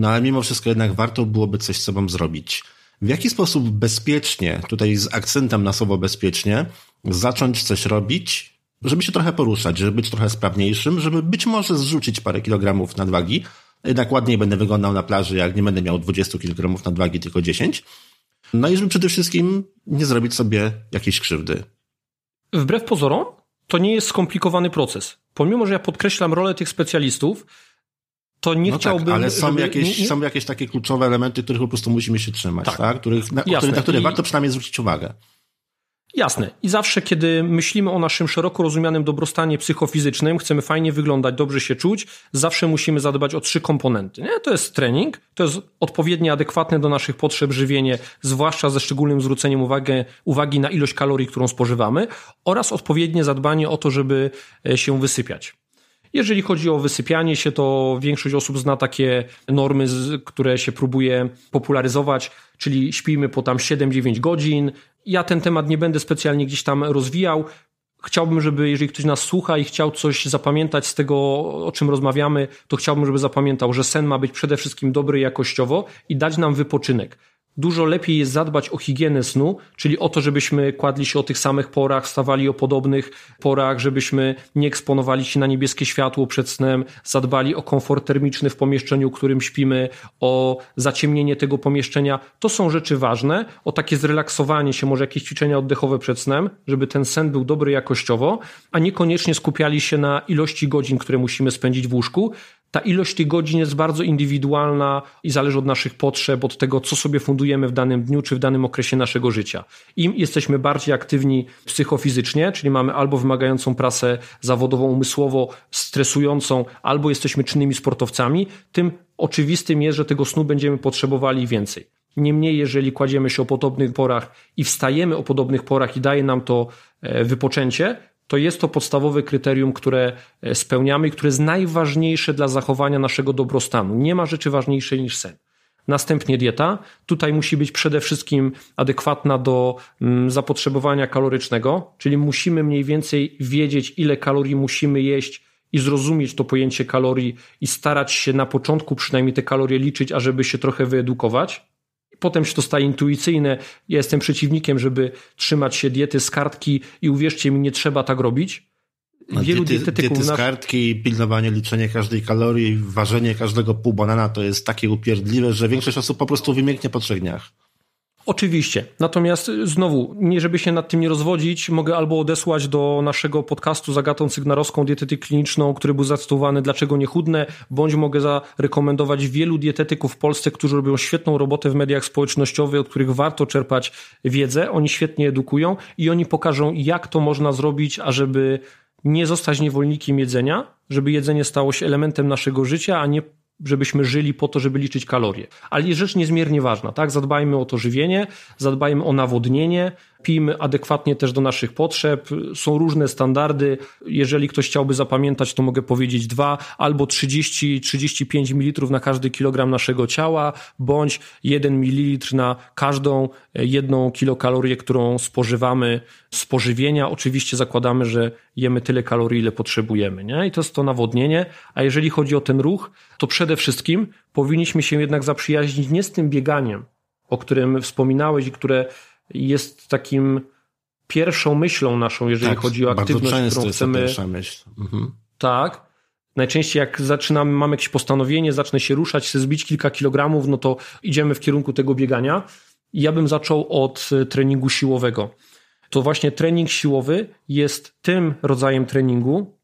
[SPEAKER 1] no ale mimo wszystko jednak warto byłoby coś z sobą zrobić. W jaki sposób bezpiecznie, tutaj z akcentem na słowo bezpiecznie, zacząć coś robić, żeby się trochę poruszać, żeby być trochę sprawniejszym, żeby być może zrzucić parę kilogramów nadwagi, jednak ładniej będę wyglądał na plaży, jak nie będę miał 20 kilogramów nadwagi, tylko 10, no i żeby przede wszystkim nie zrobić sobie jakiejś krzywdy.
[SPEAKER 2] Wbrew pozorom, to nie jest skomplikowany proces. Pomimo, że ja podkreślam rolę tych specjalistów, to nie no tak, chciałbym. Tak,
[SPEAKER 1] ale są, żeby, jakieś, nie, nie... są jakieś takie kluczowe elementy, których po prostu musimy się trzymać, tak? tak? Których, na, Jasne. na które I... warto przynajmniej zwrócić uwagę.
[SPEAKER 2] Jasne. I zawsze, kiedy myślimy o naszym szeroko rozumianym dobrostanie psychofizycznym, chcemy fajnie wyglądać, dobrze się czuć, zawsze musimy zadbać o trzy komponenty. Nie? To jest trening, to jest odpowiednio adekwatne do naszych potrzeb żywienie, zwłaszcza ze szczególnym zwróceniem uwagi, uwagi na ilość kalorii, którą spożywamy, oraz odpowiednie zadbanie o to, żeby e, się wysypiać. Jeżeli chodzi o wysypianie się, to większość osób zna takie normy, które się próbuje popularyzować, czyli śpimy po tam 7-9 godzin. Ja ten temat nie będę specjalnie gdzieś tam rozwijał. Chciałbym, żeby jeżeli ktoś nas słucha i chciał coś zapamiętać z tego, o czym rozmawiamy, to chciałbym, żeby zapamiętał, że sen ma być przede wszystkim dobry jakościowo i dać nam wypoczynek. Dużo lepiej jest zadbać o higienę snu, czyli o to, żebyśmy kładli się o tych samych porach, stawali o podobnych porach, żebyśmy nie eksponowali się na niebieskie światło przed snem, zadbali o komfort termiczny w pomieszczeniu, w którym śpimy, o zaciemnienie tego pomieszczenia. To są rzeczy ważne, o takie zrelaksowanie się, może jakieś ćwiczenia oddechowe przed snem, żeby ten sen był dobry jakościowo, a niekoniecznie skupiali się na ilości godzin, które musimy spędzić w łóżku, ta ilość tych godzin jest bardzo indywidualna i zależy od naszych potrzeb, od tego, co sobie fundujemy w danym dniu czy w danym okresie naszego życia. Im jesteśmy bardziej aktywni psychofizycznie, czyli mamy albo wymagającą pracę zawodową, umysłowo, stresującą, albo jesteśmy czynnymi sportowcami, tym oczywistym jest, że tego snu będziemy potrzebowali więcej. Niemniej, jeżeli kładziemy się o podobnych porach i wstajemy o podobnych porach i daje nam to e, wypoczęcie, to jest to podstawowe kryterium, które e, spełniamy i które jest najważniejsze dla zachowania naszego dobrostanu. Nie ma rzeczy ważniejszej niż sen. Następnie dieta. Tutaj musi być przede wszystkim adekwatna do mm, zapotrzebowania kalorycznego, czyli musimy mniej więcej wiedzieć, ile kalorii musimy jeść i zrozumieć to pojęcie kalorii i starać się na początku przynajmniej te kalorie liczyć, ażeby się trochę wyedukować potem się to staje intuicyjne. Ja jestem przeciwnikiem, żeby trzymać się diety z kartki i uwierzcie mi, nie trzeba tak robić.
[SPEAKER 1] No, Wielu diety. Diety z kartki, pilnowanie, liczenie każdej kalorii, ważenie każdego pół banana to jest takie upierdliwe, że większość osób po prostu wymięknie po trzech dniach.
[SPEAKER 2] Oczywiście. Natomiast znowu, nie żeby się nad tym nie rozwodzić, mogę albo odesłać do naszego podcastu z Agatą Cygnarowską, dietetyk kliniczną, który był zacytowany Dlaczego nie chudne, bądź mogę zarekomendować wielu dietetyków w Polsce, którzy robią świetną robotę w mediach społecznościowych, od których warto czerpać wiedzę. Oni świetnie edukują i oni pokażą, jak to można zrobić, ażeby nie zostać niewolnikiem jedzenia, żeby jedzenie stało się elementem naszego życia, a nie żebyśmy żyli po to, żeby liczyć kalorie. Ale jest rzecz niezmiernie ważna, tak? Zadbajmy o to żywienie, zadbajmy o nawodnienie, pijmy adekwatnie też do naszych potrzeb. Są różne standardy. Jeżeli ktoś chciałby zapamiętać, to mogę powiedzieć dwa albo 30-35 ml na każdy kilogram naszego ciała, bądź 1 ml na każdą jedną kilokalorię, którą spożywamy z pożywienia. Oczywiście zakładamy, że jemy tyle kalorii, ile potrzebujemy. Nie? I to jest to nawodnienie. A jeżeli chodzi o ten ruch, to przede wszystkim powinniśmy się jednak zaprzyjaźnić nie z tym bieganiem, o którym wspominałeś i które jest takim pierwszą myślą naszą, jeżeli
[SPEAKER 1] tak,
[SPEAKER 2] chodzi o aktywność, którą chcemy.
[SPEAKER 1] Myśl. Mhm.
[SPEAKER 2] Tak. Najczęściej jak zaczynamy, mamy jakieś postanowienie, zacznę się ruszać, chcę zbić kilka kilogramów, no to idziemy w kierunku tego biegania. I ja bym zaczął od treningu siłowego. To właśnie trening siłowy jest tym rodzajem treningu,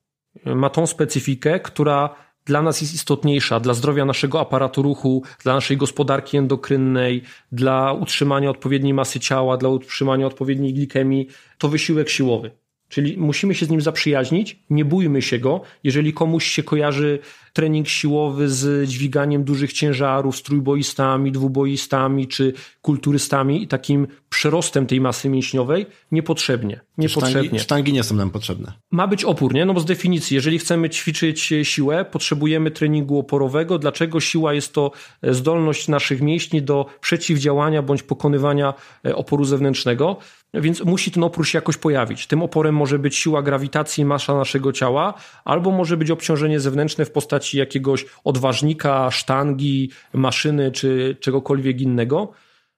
[SPEAKER 2] ma tą specyfikę, która dla nas jest istotniejsza, dla zdrowia naszego aparatu ruchu, dla naszej gospodarki endokrynnej, dla utrzymania odpowiedniej masy ciała, dla utrzymania odpowiedniej glikemii, to wysiłek siłowy. Czyli musimy się z nim zaprzyjaźnić, nie bójmy się go. Jeżeli komuś się kojarzy trening siłowy z dźwiganiem dużych ciężarów, z trójboistami, dwuboistami czy kulturystami i takim przerostem tej masy mięśniowej, niepotrzebnie. niepotrzebnie.
[SPEAKER 1] Sztangi, sztangi nie są nam potrzebne.
[SPEAKER 2] Ma być opór, nie? No bo z definicji, jeżeli chcemy ćwiczyć siłę, potrzebujemy treningu oporowego. Dlaczego siła jest to zdolność naszych mięśni do przeciwdziałania bądź pokonywania e, oporu zewnętrznego? Więc musi ten opór się jakoś pojawić. Tym oporem może być siła grawitacji, masza naszego ciała, albo może być obciążenie zewnętrzne w postaci jakiegoś odważnika, sztangi, maszyny czy czegokolwiek innego.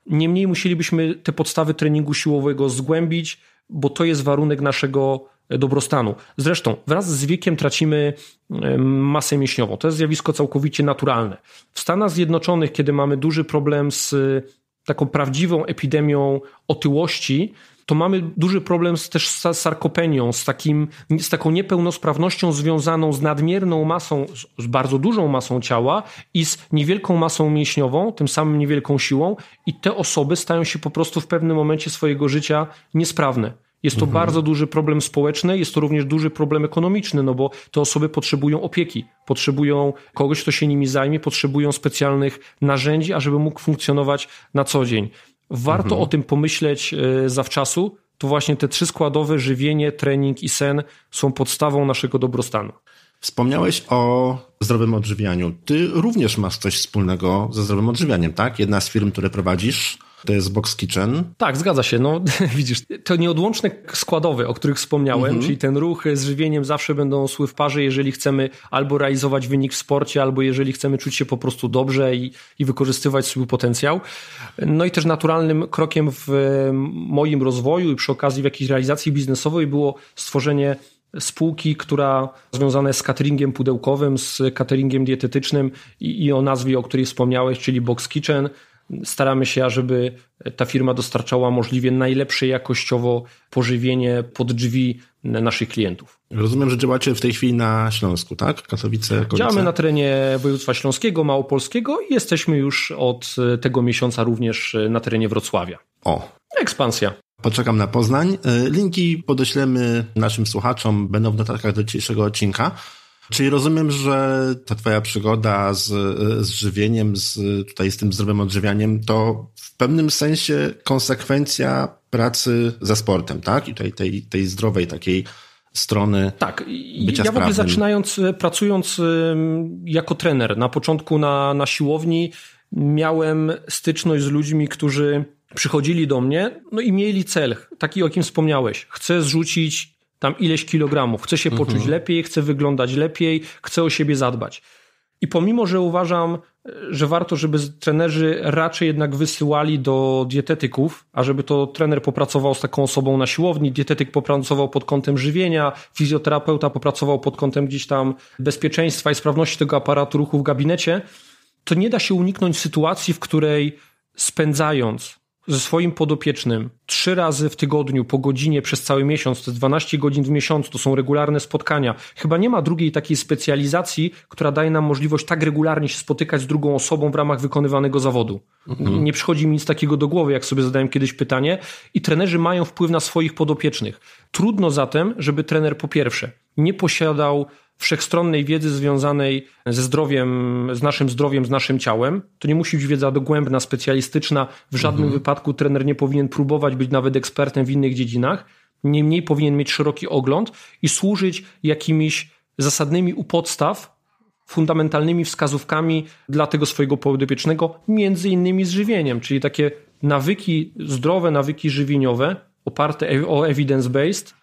[SPEAKER 2] Niemniej musielibyśmy te podstawy treningu siłowego zgłębić, bo to jest warunek naszego dobrostanu. Zresztą wraz z wiekiem tracimy masę mięśniową. To jest zjawisko całkowicie naturalne. W Stanach Zjednoczonych, kiedy mamy duży problem z taką prawdziwą epidemią otyłości, to mamy duży problem z, też z sarkopenią, z, takim, z taką niepełnosprawnością związaną z nadmierną masą, z bardzo dużą masą ciała i z niewielką masą mięśniową, tym samym niewielką siłą, i te osoby stają się po prostu w pewnym momencie swojego życia niesprawne. Jest to mhm. bardzo duży problem społeczny, jest to również duży problem ekonomiczny, no bo te osoby potrzebują opieki, potrzebują kogoś, kto się nimi zajmie, potrzebują specjalnych narzędzi, ażeby mógł funkcjonować na co dzień. Warto mhm. o tym pomyśleć e, zawczasu. To właśnie te trzy składowe żywienie, trening i sen są podstawą naszego dobrostanu.
[SPEAKER 1] Wspomniałeś o zdrowym odżywianiu. Ty również masz coś wspólnego ze zdrowym odżywianiem, tak? Jedna z firm, które prowadzisz, to jest Box Kitchen.
[SPEAKER 2] Tak, zgadza się. No, widzisz, to nieodłączne składowe, o których wspomniałem, mhm. czyli ten ruch z żywieniem zawsze będą szły w parze, jeżeli chcemy albo realizować wynik w sporcie, albo jeżeli chcemy czuć się po prostu dobrze i, i wykorzystywać swój potencjał. No i też naturalnym krokiem w moim rozwoju i przy okazji w jakiejś realizacji biznesowej było stworzenie spółki, która związana jest z cateringiem pudełkowym, z cateringiem dietetycznym i, i o nazwie, o której wspomniałeś, czyli Box Kitchen. Staramy się, ażeby ta firma dostarczała możliwie najlepsze jakościowo pożywienie pod drzwi naszych klientów.
[SPEAKER 1] Rozumiem, że działacie w tej chwili na Śląsku, tak? Katowice, Kolice?
[SPEAKER 2] Działamy na terenie województwa śląskiego, małopolskiego i jesteśmy już od tego miesiąca również na terenie Wrocławia.
[SPEAKER 1] O.
[SPEAKER 2] Ekspansja.
[SPEAKER 1] Poczekam na Poznań. E, linki podeślemy naszym słuchaczom, będą w notatkach do dzisiejszego odcinka. Czyli rozumiem, że ta twoja przygoda z, z żywieniem, z, tutaj z tym zdrowym odżywianiem, to w pewnym sensie konsekwencja pracy ze sportem, tak? I tej, tej, tej zdrowej takiej strony
[SPEAKER 2] tak. ja
[SPEAKER 1] w ogóle
[SPEAKER 2] zaczynając, pracując jako trener na początku na, na siłowni, miałem styczność z ludźmi, którzy przychodzili do mnie, no i mieli cel, taki o jakim wspomniałeś. Chcę zrzucić tam ileś kilogramów, chcę się poczuć mhm. lepiej, chcę wyglądać lepiej, chcę o siebie zadbać. I pomimo, że uważam, że warto, żeby trenerzy raczej jednak wysyłali do dietetyków, a żeby to trener popracował z taką osobą na siłowni, dietetyk popracował pod kątem żywienia, fizjoterapeuta popracował pod kątem gdzieś tam bezpieczeństwa i sprawności tego aparatu ruchu w gabinecie, to nie da się uniknąć sytuacji, w której spędzając ze swoim podopiecznym trzy razy w tygodniu po godzinie przez cały miesiąc, to jest 12 godzin w miesiącu, to są regularne spotkania. Chyba nie ma drugiej takiej specjalizacji, która daje nam możliwość tak regularnie się spotykać z drugą osobą w ramach wykonywanego zawodu. Mhm. Nie przychodzi mi nic takiego do głowy, jak sobie zadałem kiedyś pytanie i trenerzy mają wpływ na swoich podopiecznych. Trudno zatem, żeby trener po pierwsze nie posiadał wszechstronnej wiedzy związanej ze zdrowiem, z naszym zdrowiem, z naszym ciałem. To nie musi być wiedza dogłębna, specjalistyczna. W żadnym mhm. wypadku trener nie powinien próbować być nawet ekspertem w innych dziedzinach. Niemniej powinien mieć szeroki ogląd i służyć jakimiś zasadnymi u podstaw, fundamentalnymi wskazówkami dla tego swojego podopiecznego, między innymi z żywieniem, czyli takie nawyki, zdrowe nawyki żywieniowe, oparte e- o evidence-based,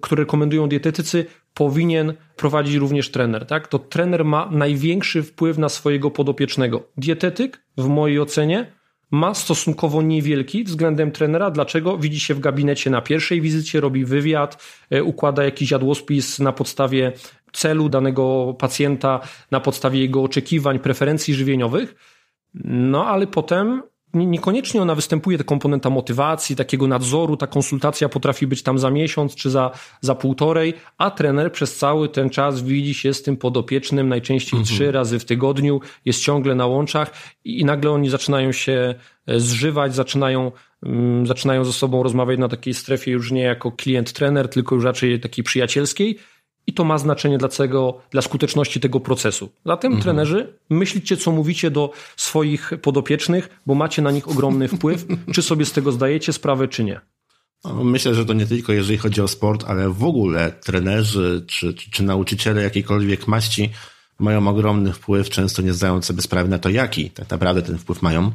[SPEAKER 2] które rekomendują dietetycy, powinien prowadzić również trener. Tak? To trener ma największy wpływ na swojego podopiecznego. Dietetyk, w mojej ocenie, ma stosunkowo niewielki względem trenera. Dlaczego? Widzi się w gabinecie na pierwszej wizycie, robi wywiad, e, układa jakiś jadłospis na podstawie celu danego pacjenta, na podstawie jego oczekiwań, preferencji żywieniowych. No ale potem niekoniecznie ona występuje, ta komponenta motywacji, takiego nadzoru, ta konsultacja potrafi być tam za miesiąc czy za, za półtorej, a trener przez cały ten czas widzi się z tym podopiecznym najczęściej mhm. trzy razy w tygodniu, jest ciągle na łączach i, i nagle oni zaczynają się e, zżywać, zaczynają, um, zaczynają ze sobą rozmawiać na takiej strefie już nie jako klient-trener, tylko już raczej takiej przyjacielskiej i to ma znaczenie dla, tego, dla skuteczności tego procesu. Zatem, mhm. trenerzy, myślicie, co mówicie do swoich podopiecznych, bo macie na nich ogromny wpływ. czy sobie z tego zdajecie sprawę, czy nie?
[SPEAKER 1] No, myślę, że to nie tylko jeżeli chodzi o sport, ale w ogóle trenerzy czy, czy, czy nauczyciele jakiejkolwiek maści mają ogromny wpływ, często nie zdając sobie sprawy na to, jaki tak naprawdę ten wpływ mają.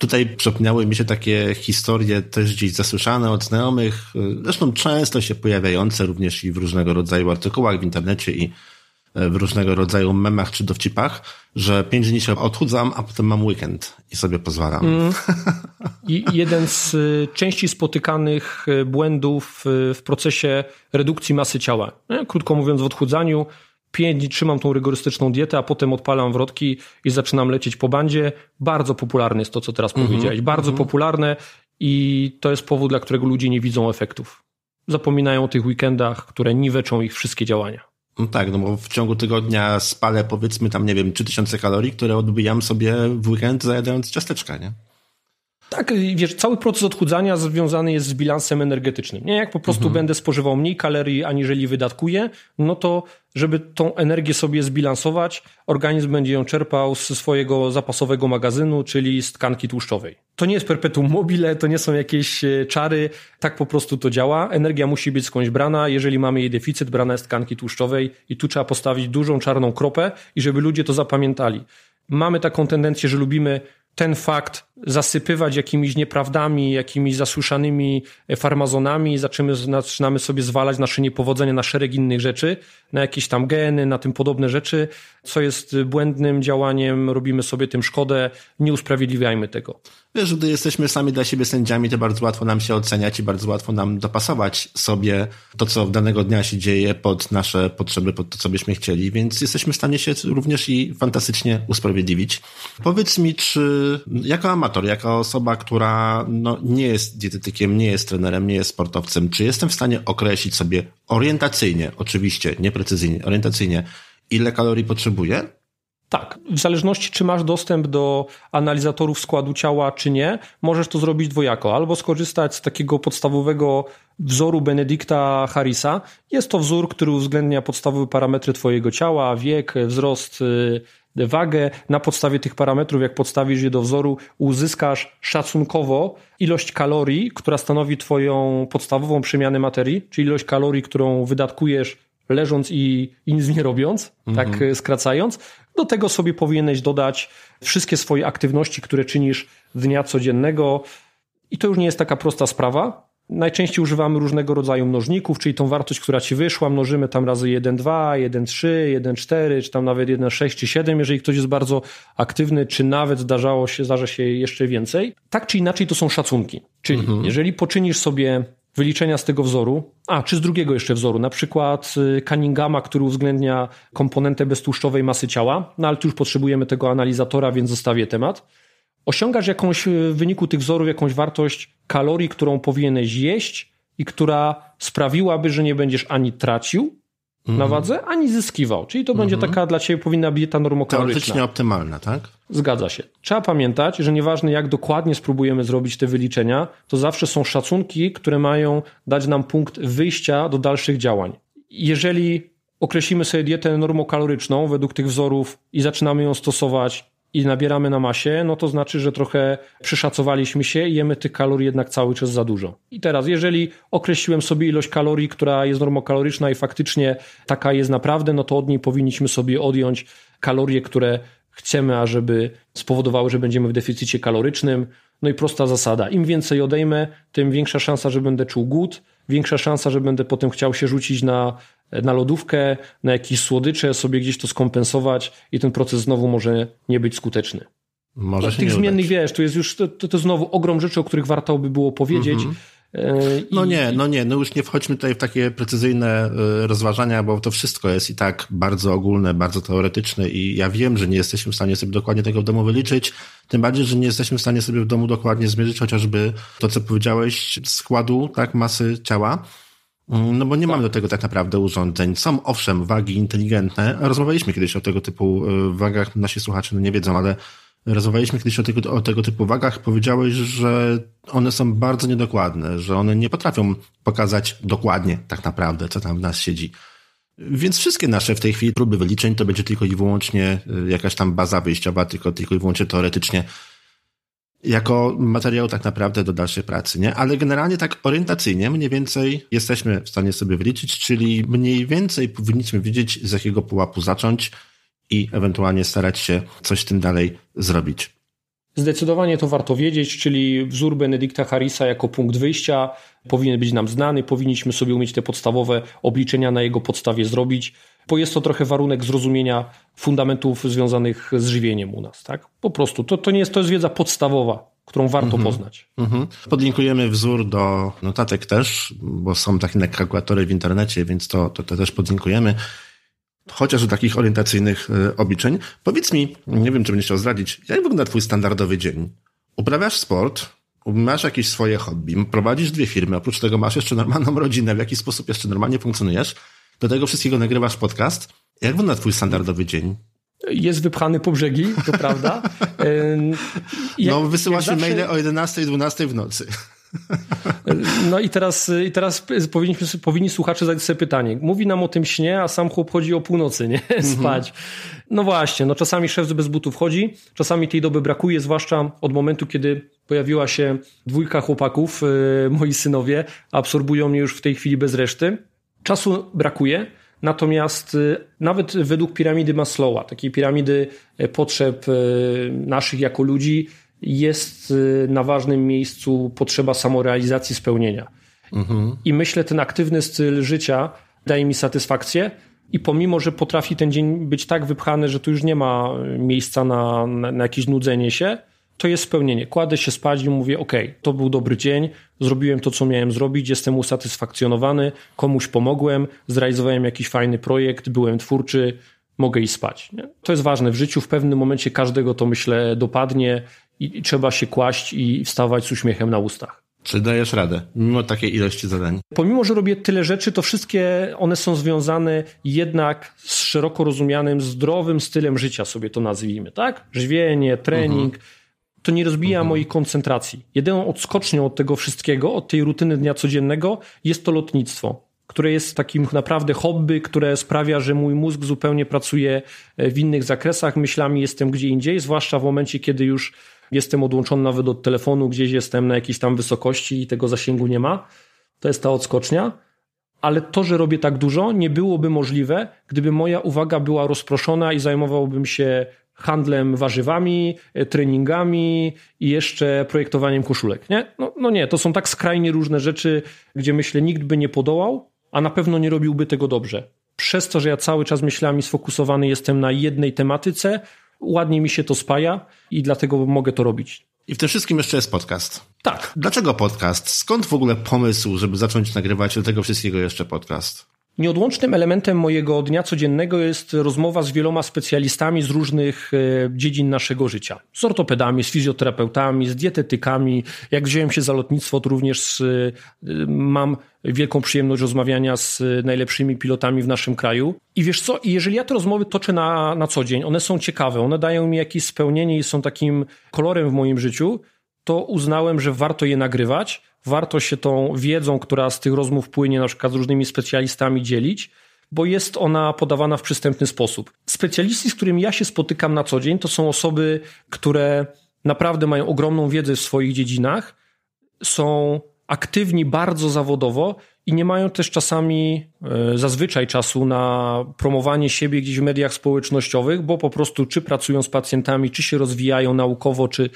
[SPEAKER 1] Tutaj przypomniały mi się takie historie też gdzieś zasłyszane od znajomych, zresztą często się pojawiające również i w różnego rodzaju artykułach w internecie i w różnego rodzaju memach czy dowcipach, że pięć dni się odchudzam, a potem mam weekend i sobie pozwalam. Mm.
[SPEAKER 2] I jeden z y, częściej spotykanych y, błędów y, w procesie redukcji masy ciała. Krótko mówiąc, w odchudzaniu pięć dni trzymam tą rygorystyczną dietę, a potem odpalam wrotki i zaczynam lecieć po bandzie. Bardzo popularne jest to, co teraz mm -hmm. powiedziałeś. Bardzo mm -hmm. popularne i to jest powód, dla którego ludzie nie widzą efektów. Zapominają o tych weekendach, które niweczą ich wszystkie działania.
[SPEAKER 1] No tak, no bo w ciągu tygodnia spalę powiedzmy tam, nie wiem, 3000 kalorii, które odbijam sobie w weekend zajadając ciasteczka, nie?
[SPEAKER 2] Tak, wiesz, cały proces odchudzania związany jest z bilansem energetycznym. Nie, jak po prostu mhm. będę spożywał mniej kalorii, aniżeli wydatkuję, no to żeby tą energię sobie zbilansować, organizm będzie ją czerpał z swojego zapasowego magazynu, czyli z tkanki tłuszczowej. To nie jest perpetuum mobile, to nie są jakieś e, czary, tak po prostu to działa. Energia musi być skądś brana, jeżeli mamy jej deficyt, brana jest tkanki tłuszczowej i tu trzeba postawić dużą czarną kropę i żeby ludzie to zapamiętali. Mamy taką tendencję, że lubimy ten fakt zasypywać jakimiś nieprawdami, jakimiś zasłyszanymi farmazonami, zaczynamy, zaczynamy sobie zwalać nasze niepowodzenia na szereg innych rzeczy, na jakieś tam geny, na tym podobne rzeczy, co jest błędnym działaniem, robimy sobie tym szkodę, nie usprawiedliwiajmy tego.
[SPEAKER 1] Wiesz, gdy jesteśmy sami dla siebie sędziami, to bardzo łatwo nam się oceniać i bardzo łatwo nam dopasować sobie to, co danego dnia się dzieje pod nasze potrzeby, pod to, co byśmy chcieli, więc jesteśmy w stanie się również i fantastycznie usprawiedliwić. Powiedz mi, czy jako amator, jako osoba, która no, nie jest dietetykiem, nie jest trenerem, nie jest sportowcem, czy jestem w stanie określić sobie orientacyjnie, oczywiście, nieprecyzyjnie, orientacyjnie, ile kalorii potrzebuję?
[SPEAKER 2] Tak, w zależności czy masz dostęp do analizatorów składu ciała, czy nie, możesz to zrobić dwojako. Albo skorzystać z takiego podstawowego wzoru Benedicta Harrisa. Jest to wzór, który uwzględnia podstawowe parametry Twojego ciała, wiek, wzrost, y, wagę. Na podstawie tych parametrów, jak podstawisz je do wzoru, uzyskasz szacunkowo ilość kalorii, która stanowi Twoją podstawową przemianę materii, czyli ilość kalorii, którą wydatkujesz leżąc i, i nic nie robiąc, tak mhm. skracając. Do tego sobie powinieneś dodać wszystkie swoje aktywności, które czynisz dnia codziennego. I to już nie jest taka prosta sprawa. Najczęściej używamy różnego rodzaju mnożników, czyli tą wartość, która ci wyszła, mnożymy tam razy 1,2, 1,3, 1,4, czy tam nawet 1,6 czy 7, jeżeli ktoś jest bardzo aktywny, czy nawet zdarzało się, zdarza się jeszcze więcej. Tak czy inaczej to są szacunki. Czyli mhm. jeżeli poczynisz sobie wyliczenia z tego wzoru, a czy z drugiego jeszcze wzoru, na przykład y, Cunninghama, który uwzględnia komponentę beztłuszczowej masy ciała, no ale tu już potrzebujemy tego analizatora, więc zostawię temat. Osiągasz jakąś y, w wyniku tych wzorów jakąś wartość kalorii, którą powinieneś jeść i która sprawiłaby, że nie będziesz ani tracił, na mhm. wadze, ani zyskiwał. Czyli to będzie mhm. taka dla Ciebie powinna być dieta normokaloryczna.
[SPEAKER 1] Teoretycznie optymalna, tak?
[SPEAKER 2] Zgadza się. Trzeba pamiętać, że nieważne jak dokładnie spróbujemy zrobić te wyliczenia, to zawsze są szacunki, które mają dać nam punkt wyjścia do dalszych działań. Jeżeli określimy sobie dietę normokaloryczną według tych wzorów i zaczynamy ją stosować i nabieramy na masie, no to znaczy, że trochę przyszacowaliśmy się i jemy tych kalorii jednak cały czas za dużo. I teraz, jeżeli określiłem sobie ilość kalorii, która jest normokaloryczna i faktycznie taka jest naprawdę, no to od niej powinniśmy sobie odjąć kalorie, które chcemy, ażeby spowodowały, że będziemy w deficycie kalorycznym. No i prosta zasada. Im więcej odejmę, tym większa szansa, że będę czuł głód, większa szansa, że będę potem chciał się rzucić na, na lodówkę, na jakieś słodycze, sobie gdzieś to skompensować i ten proces znowu może nie być skuteczny.
[SPEAKER 1] Może
[SPEAKER 2] no,
[SPEAKER 1] się
[SPEAKER 2] tych zmiennych,
[SPEAKER 1] udać.
[SPEAKER 2] wiesz, to jest już to, to, to znowu ogrom rzeczy, o których warto by było powiedzieć.
[SPEAKER 1] Mhm.
[SPEAKER 2] E,
[SPEAKER 1] No
[SPEAKER 2] i-
[SPEAKER 1] nie, no nie, no już nie wchodźmy tutaj w takie precyzyjne y, rozważania, bo to wszystko jest i tak bardzo ogólne, bardzo teoretyczne i ja wiem, że nie jesteśmy w stanie sobie dokładnie tego w domu wyliczyć, tym bardziej, że nie jesteśmy w stanie sobie w domu dokładnie zmierzyć chociażby to, co powiedziałeś, składu, tak, masy ciała. Mm, No bo nie mamy do tego tak naprawdę urządzeń. Są owszem wagi inteligentne. Rozmawialiśmy kiedyś o tego typu y, wagach. Nasi słuchacze no nie wiedzą, ale rozmawialiśmy kiedyś o tego, o tego typu wagach. Powiedziałeś, że one są bardzo niedokładne, że one nie potrafią pokazać dokładnie tak naprawdę, co tam w nas siedzi. Więc wszystkie nasze w tej chwili próby wyliczeń to będzie tylko i wyłącznie y, jakaś tam baza wyjściowa, tylko, tylko i wyłącznie teoretycznie jako materiał tak naprawdę do dalszej pracy, nie? Ale generalnie tak orientacyjnie mniej więcej jesteśmy w stanie sobie wyliczyć, czyli mniej więcej powinniśmy wiedzieć z jakiego pułapu zacząć i ewentualnie starać się coś z tym dalej zrobić.
[SPEAKER 2] Zdecydowanie to warto wiedzieć, czyli wzór Benedykta Harrisa jako punkt wyjścia powinien być nam znany, powinniśmy sobie umieć te podstawowe obliczenia na jego podstawie zrobić, bo jest to trochę warunek zrozumienia fundamentów związanych z żywieniem u nas. Tak? Po prostu to, to nie jest, to jest wiedza podstawowa, którą warto poznać.
[SPEAKER 1] Mhm. Podlinkujemy wzór do notatek też, bo są takie kalkulatory w internecie, więc to, to, to też podlinkujemy. Chociaż do takich orientacyjnych y, obliczeń. Powiedz mi, nie wiem, czy będziesz chciał zdradzić, jak wygląda twój standardowy dzień? Uprawiasz sport, masz jakieś swoje hobby, prowadzisz dwie firmy, oprócz tego masz jeszcze normalną rodzinę, w jaki sposób jeszcze normalnie funkcjonujesz, do tego wszystkiego nagrywasz podcast. Jak wygląda twój standardowy dzień?
[SPEAKER 2] Jest wypchany po brzegi, to prawda. Ym, jak-
[SPEAKER 1] no, wysyłasz
[SPEAKER 2] zawsze-
[SPEAKER 1] maile o 11 i 12 w nocy.
[SPEAKER 2] No i teraz, i teraz powinniśmy, powinni słuchacze zadać sobie pytanie. Mówi nam o tym śnie, a sam chłop chodzi o północy, nie? Spać. No właśnie, no czasami szef bez butów chodzi, czasami tej doby brakuje, zwłaszcza od momentu, kiedy pojawiła się dwójka chłopaków, yy, moi synowie, absorbują mnie już w tej chwili bez reszty. Czasu brakuje, natomiast y, nawet według piramidy Maslowa, takiej piramidy y, potrzeb y, naszych jako ludzi, jest y, na ważnym miejscu potrzeba samorealizacji, spełnienia. I myślę, ten aktywny styl życia daje mi satysfakcję. I pomimo, że potrafi ten dzień być tak wypchany, że tu już nie ma y, miejsca na, na, na jakieś nudzenie się, to jest spełnienie. Kładę się spać i mówię: OK, to był dobry dzień, zrobiłem to, co miałem zrobić, jestem usatysfakcjonowany, komuś pomogłem, zrealizowałem jakiś fajny projekt, byłem twórczy, mogę iść spać. Nie? To jest ważne w życiu. W pewnym momencie każdego to myślę dopadnie i, i trzeba się kłaść i wstawać z uśmiechem na ustach.
[SPEAKER 1] Czy dajesz radę, mimo takiej ilości zadań?
[SPEAKER 2] Pomimo, że robię tyle rzeczy, to wszystkie one są związane jednak z szeroko rozumianym zdrowym stylem życia, sobie to nazwijmy, tak? Żywienie, trening. To nie rozbija mojej koncentracji. Jedyną odskocznią od tego wszystkiego, od tej rutyny dnia codziennego jest to lotnictwo, które jest takim naprawdę hobby, które sprawia, że mój mózg zupełnie pracuje w innych zakresach. Myślami jestem gdzie indziej, zwłaszcza w momencie, kiedy już jestem odłączony nawet od telefonu, gdzieś jestem na jakiejś tam wysokości i tego zasięgu nie ma. To jest ta odskocznia. Ale to, że robię tak dużo, nie byłoby możliwe, gdyby moja uwaga była rozproszona i zajmowałbym się handlem warzywami, e, treningami i jeszcze projektowaniem koszulek. Nie? No, no nie, to są tak skrajnie różne rzeczy, gdzie myślę, nikt by nie podołał, a na pewno nie robiłby tego dobrze. Przez to, że ja cały czas myślami sfokusowany jestem na jednej tematyce, ładnie mi się to spaja i dlatego mogę to robić.
[SPEAKER 1] I w tym wszystkim jeszcze jest podcast.
[SPEAKER 2] Tak,
[SPEAKER 1] Dlaczego podcast? Skąd w ogóle pomysł, żeby zacząć nagrywać do tego wszystkiego jeszcze podcast?
[SPEAKER 2] Nieodłącznym elementem mojego dnia codziennego jest rozmowa z wieloma specjalistami z różnych e, dziedzin naszego życia. Z ortopedami, z fizjoterapeutami, z dietetykami. Jak wziąłem się za lotnictwo, to również z, e, mam wielką przyjemność rozmawiania z najlepszymi pilotami w naszym kraju. I wiesz co, jeżeli ja te rozmowy toczę na, na co dzień, one są ciekawe, one dają mi jakieś spełnienie i są takim kolorem w moim życiu, to uznałem, że warto je nagrywać, warto się tą wiedzą, która z tych rozmów płynie, na przykład z różnymi specjalistami dzielić, bo jest ona podawana w przystępny sposób. Specjaliści, z którymi ja się spotykam na co dzień, to są osoby, które naprawdę mają ogromną wiedzę w swoich dziedzinach, są aktywni bardzo zawodowo i nie mają też czasami, e, zazwyczaj czasu na promowanie siebie gdzieś w mediach społecznościowych, bo po prostu czy pracują z pacjentami, czy się rozwijają naukowo, czy,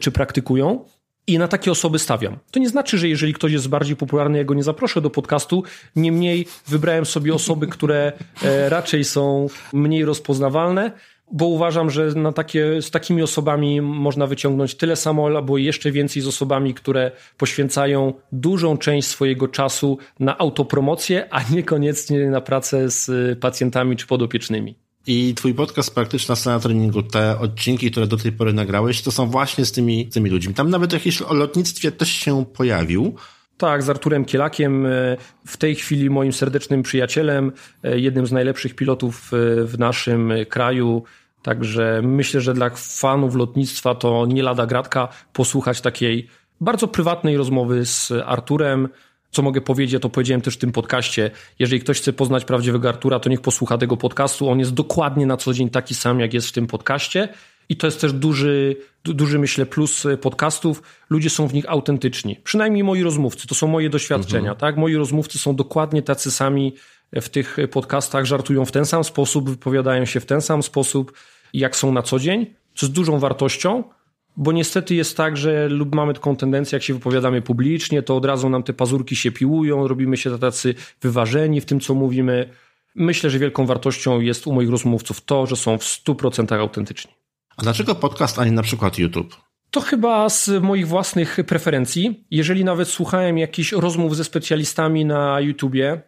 [SPEAKER 2] czy praktykują. I na takie osoby stawiam. To nie znaczy, że jeżeli ktoś jest bardziej popularny, ja go nie zaproszę do podcastu. Niemniej wybrałem sobie osoby, które e, raczej są mniej rozpoznawalne, bo uważam, że na takie, z takimi osobami można wyciągnąć tyle samo, albo jeszcze więcej z osobami, które poświęcają dużą część swojego czasu na autopromocję, a niekoniecznie na pracę z pacjentami czy podopiecznymi.
[SPEAKER 1] I twój podcast Praktyczna Scena Treningu, te odcinki, które do tej pory nagrałeś, to są właśnie z tymi, tymi ludźmi. Tam nawet jakiś o lotnictwie też się pojawił.
[SPEAKER 2] Tak, z Arturem Kielakiem, e, w tej chwili moim serdecznym przyjacielem, e, jednym z najlepszych pilotów e, w naszym kraju. Także myślę, że dla fanów lotnictwa to nie lada gratka posłuchać takiej bardzo prywatnej rozmowy z Arturem. Co mogę powiedzieć, to powiedziałem też w tym podcaście. Jeżeli ktoś chce poznać prawdziwego Artura, to niech posłucha tego podcastu. On jest dokładnie na co dzień taki sam, jak jest w tym podcaście. I to jest też duży, duży, myślę, plus podcastów. Ludzie są w nich autentyczni. Przynajmniej moi rozmówcy. To są moje doświadczenia, mhm. tak? Moi rozmówcy są dokładnie tacy sami w tych podcastach, żartują w ten sam sposób, wypowiadają się w ten sam sposób, jak są na co dzień, co jest dużą wartością, bo niestety jest tak, że lub mamy taką tendencję, jak się wypowiadamy publicznie, to od razu nam te pazurki się piłują, robimy się tacy wyważeni w tym, co mówimy. Myślę, że wielką wartością jest u moich rozmówców to, że są w 100% autentyczni.
[SPEAKER 1] A dlaczego podcast, a nie na przykład YouTube?
[SPEAKER 2] To chyba z moich własnych preferencji. Jeżeli nawet słuchałem jakichś rozmów ze specjalistami na YouTubie,